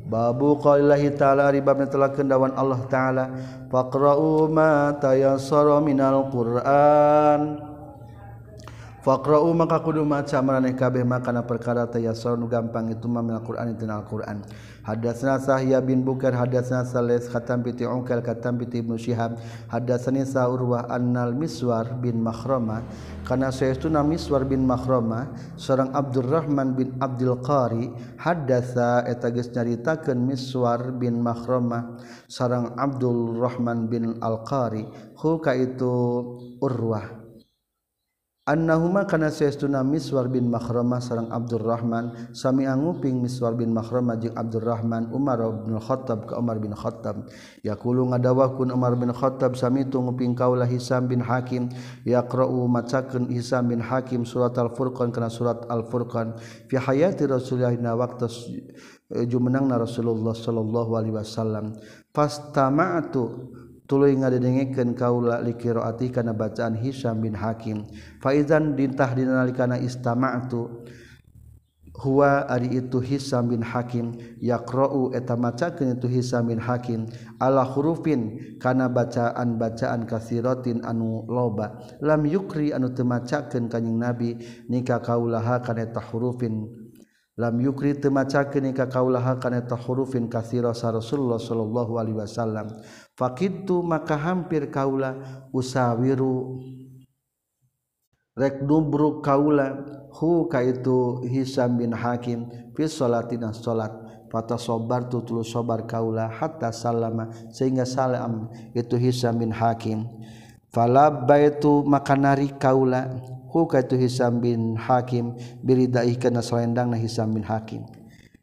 Babu qaulillahi ta'ala ribabna netelakeun dawan Allah taala. Faqra'u ma tayassara minal qur'an. Faqra'u maka kudu maca maraneh kabeh makana perkara tayassara nu gampang itu mah minal qur'an itu al qur'an. Hadatsna Sahya bin Bukar hadatsna Sales khatam bi Uqal khatam bi Ibnu Syihab hadatsani Sa'urwah annal Miswar bin Makhrama. Kana sayyiduna Miswar bin Makhrama seorang Abdurrahman bin Abdul Qari hadatsa eta geus nyaritakeun Miswar bin Makhrama sareng Abdul Rahman bin Al Qari. Hu ka itu Urwah Annahuma kana saestuna Miswar bin Makhrama sareng Abdurrahman sami anguping Miswar bin Makhrama jeung Abdurrahman Umar bin Khattab ka Umar bin Khattab. Yaqulu ngadawakun Umar bin Khattab sami tunguping kaulah Hisam bin Hakim. Yaqra'u macakeun Hisam bin Hakim surat Al-Furqan kana surat Al-Furqan. Fi hayati Rasulillah na waqta eh, jumenangna Rasulullah sallallahu alaihi wasallam. Fastama'tu tuluy ngadedengkeun kaula liqiraati kana bacaan Hisam bin Hakim. Faizan dintah dinalikana istama'tu. Huwa ari itu Hisam bin Hakim. Yaqra'u eta macakeun itu Hisam bin Hakim. Ala hurufin kana bacaan-bacaan kasiratin anu loba. Lam yukri anu teu macakeun kanjing Nabi nika kaulaha kana eta hurufin. Lam yukri temacakeun nika kaulaha kana eta hurufin kasira sa Rasulullah sallallahu alaihi wasallam. fakitu maka hampir kaula usawiru. Rek nubruk kaula hu ka itu Hisam bin Hakim fi salatina salat. Fata sobar tu tulu sobar kaula hatta salama sehingga salam itu Hisam bin Hakim. Falabaitu maka nari kaula hu ka itu Hisam bin Hakim biridai kana selendangna Hisam bin Hakim.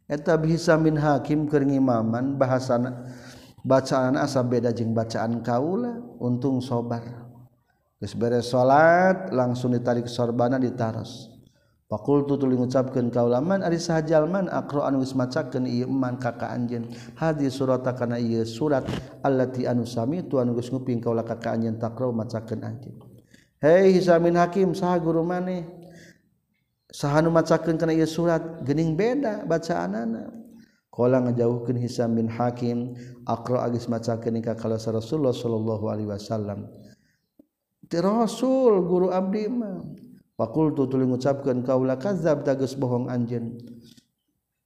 Eta Hisam bin Hakim keur ngimaman bahasana bacaan asa beda jeung bacaan kaula untung sobar. Geus beres salat langsung ditarik sorbana ditaros. Fakultu tuluy ngucapkeun kaula man ari sahajalman aqra anu geus macakeun ieu man ka anjeun. Hadi surata kana ieu surat allati anu samitu anu geus nguping kaula ka anjeun taqra macakeun anjeun. Hei hisamin hakim saha guru maneh? Sahanu macakeun kana ieu surat? Geuning beda bacaanana. Kala ngajauhkeun Hisam bin Hakim Aqra agis macakan ka kalasa Rasulullah sallallahu alaihi wasallam. Ti Rasul guru abdi mah. Faqultu tuluy ngucapkeun kaula kazab tagus bohong anjeun.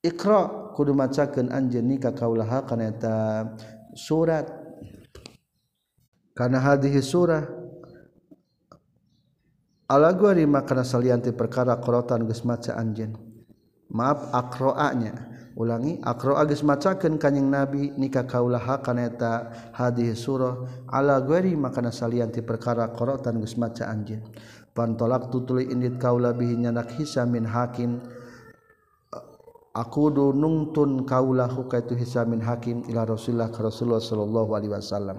Iqra kudu macakeun anjeun ni ka kaula ha kana eta surat. Kana hadhihi surah Ala gua rima kana salianti perkara qorotan gus maca anjen. Maaf akroanya ulangi akro agus macaken kanyeng nabi nikah kaulaha kaneta hadis surah ala gueri makana salianti perkara korotan gus maca anjin pantolak tutuli indit kaula bihinya nak hisam min hakim aku do nungtun kaulahu kaitu hisa min hakim ila rasulullah rasulullah sallallahu alaihi wasallam.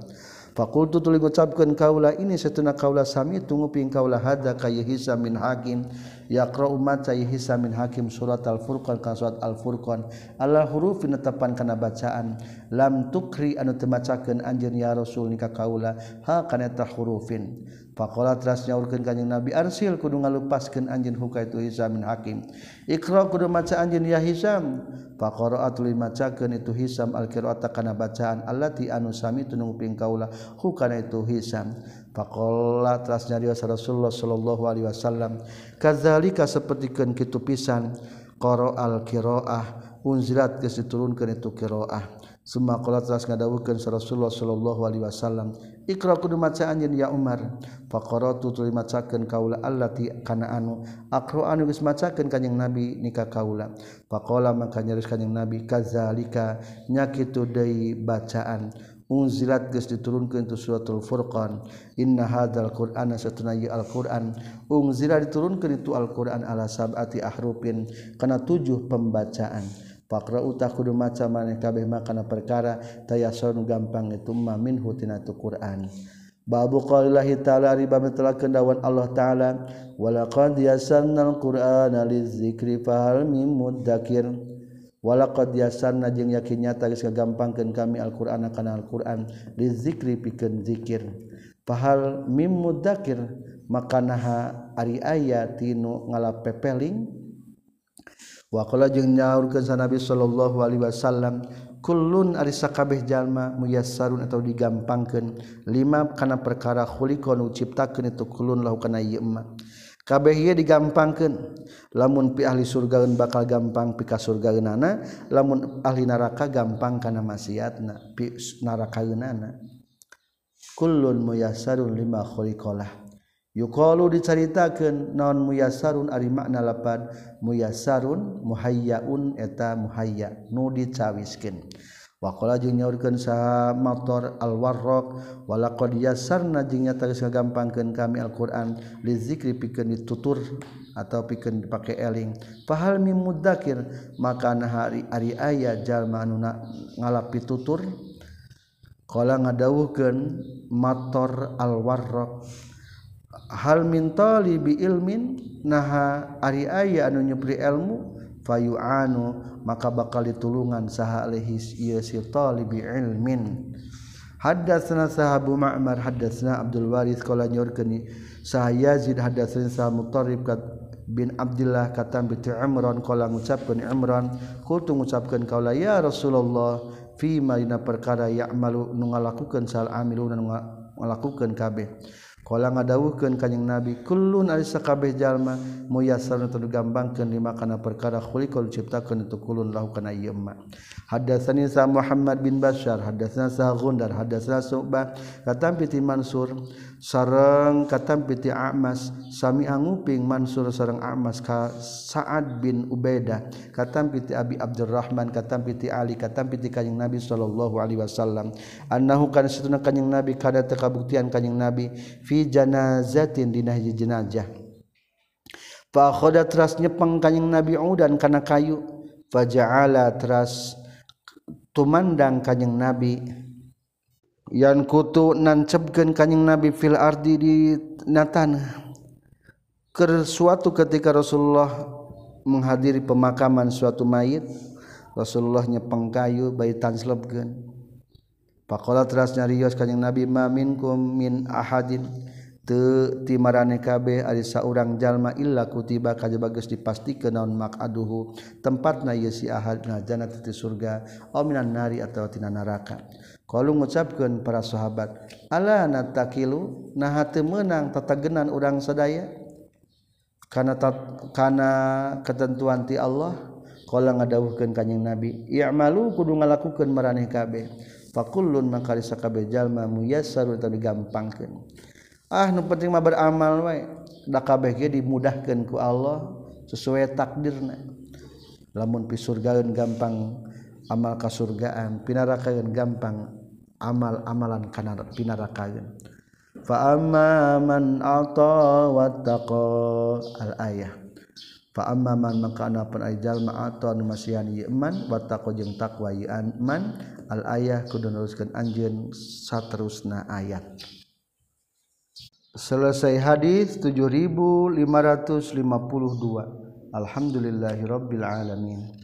fakultu tuli ngucapkan kaula ini setuna kaula sami tunggu ping kaula hada kaya hisa min hakim. Yaqra umat kaya hisa min hakim surat al-furqan kan surat al-furqan. Ala huruf netapan kana bacaan lam tukri anu temacakeun anjeun ya rasul nikah kaula ha kana ta hurufin? Pakola teras nyaurkeun kanjing Nabi arsil kudu ngalupaskeun anjeun huka itu Hisam Hakim. Iqra kudu maca anjeun ya Hisam. Faqara'a tuluy macakeun itu Hisam al-qira'ata kana bacaan allati anu sami tunung kaula hukana itu Hisam. Pakola teras nyarios Rasulullah sallallahu alaihi wasallam kadzalika sapertikeun kitu pisan qara al-qira'ah unzilat geus diturunkeun itu qira'ah. Summa qala teras ngadawukeun Rasulullah sallallahu alaihi wasallam Iqra kudu maca anjeun ya Umar. Faqaratu tuluy macakeun kaula allati kana anu aqra anu geus macakeun kanjing Nabi nika kaula. Faqala maka nyaris kanjing Nabi kazalika nya kitu deui bacaan. Unzilat geus diturunkeun tu suratul Furqan. Inna hadzal Qur'ana satuna al-Qur'an. Unzila diturunkeun itu Al-Qur'an ala sab'ati ahrufin kana tujuh pembacaan. Pakra uta kudu maca maneh kabeh makana perkara tayasun gampang itu ma minhu tina tu Qur'an. Babu qaulillahi ta'ala riba mitlakeun dawan Allah ta'ala walaqad yasanna al-Qur'ana lizikri fahal mim mudzakir. Walaqad yasanna jeung yakin nyata geus kagampangkeun kami Al-Qur'an kana Al-Qur'an lizikri pikeun zikir. Fahal mim mudzakir makanaha ari aya tinu ngalapepeling Wakola jeung nyaur ke Nabi Shallallahu Alaihi Wasallam kulun arisa kabeh jalma muyasarun atau digampangkan lima karena perkara khulikon uciptakan itu kulun lahu kana ieu kabeh ieu digampangkan lamun pi ahli surgaeun bakal gampang pi ka surgaeunana lamun ahli neraka gampang kana maksiatna pi narakaeunana kulun muyasarun lima khulikolah Yuqalu dicaritakeun naon muyasarun ari makna lapad muyasarun muhayyaun eta muhayya nu dicawiskeun. waqala jeung nyaurkeun saha Matar Al-Warraq walaqad yassarna jeung nyata geus ngagampangkeun kami Al-Qur'an lizikri pikeun ditutur atau pikeun dipake eling. Fahal mim mudzakir maka hari ari aya jalma anu ngalapi tutur qala ngadawuhkeun Matar Al-Warraq hal mintoli bi ilmin naha ari aya anu nyupri ilmu fayu anu maka bakal ditulungan saha lehis ieu si talibi ilmin. Hadatsana sahabu Ma'mar hadatsana Abdul Waris qala nyorkeun saha Yazid hadatsana saha Mutarrib kat bin Abdullah katam bi Imran qala ngucapkeun Imran qultu ngucapkeun kaula ya Rasulullah fi ma dina perkara ya'malu nu ngalakukeun sal amiluna ngalakukeun kabeh? Kala ngadawuhkeun kanjing Nabi kullun ari sakabeh jalma muyasar teu di lima kana perkara khuliqul ciptakeun itu kulun lahu kana ieu sa Muhammad bin Bashar, hadatsana sa Gundar, sa Su'bah, katam piti Mansur, sareng katam piti Amas. Sami anguping Mansur sareng Amas ka Sa'ad bin Ubaidah. Katam piti Abi Abdurrahman katam piti Ali katam piti kanjing Nabi sallallahu alaihi wasallam. Annahu kana satuna kanjing Nabi kada tekabuktian kanjing Nabi fi janazatin dina hiji jenazah. Fa khoda teras nyepeng kanjing Nabi udan kana kayu. Faja'ala teras tumandang kanjing Nabi. Yang kutu nan kanyang nabi fil ardi di natana ke suatu ketika Rasulullah menghadiri pemakaman suatu mayit Rasulullah nyepeng kayu bayi tanslebgen Pakola teras nyarios kanyang nabi mamin min ahadin. Te timarane kabe ari saurang jalma illa kutiba kaje bagus dipastikan mak aduhu tempatna na si ahad na janat ti surga. Aminan nari atau tina neraka kalau mengucapkan para sahabat Allah natakilu? Nah hati menang tetagenan urang sadaya? Karena karena ketentuan ti Allah? Kalau ngadawuhkan kanyang Nabi ya malu kudu ngalakukan maraneh kabeh. Fakullun maka kabeh jalma muyassar atau digampangkan ah nu penting mah beramal wae. Da kabeh ge dimudahkeun ku Allah sesuai takdirna. Lamun pi surgaeun gampang amal kasurgaan pinarakaeun gampang amal-amalan kana pinarakaeun fa amma man ata wattaqa al ayah. Fa amma man maka anapan ay jalma ata nu masihan iman wattaqa jeung takwa ieu man al ayah kudu neruskeun anjeun saterusna ayat selesai hadis 7552 Alhamdulillahirabbil alamin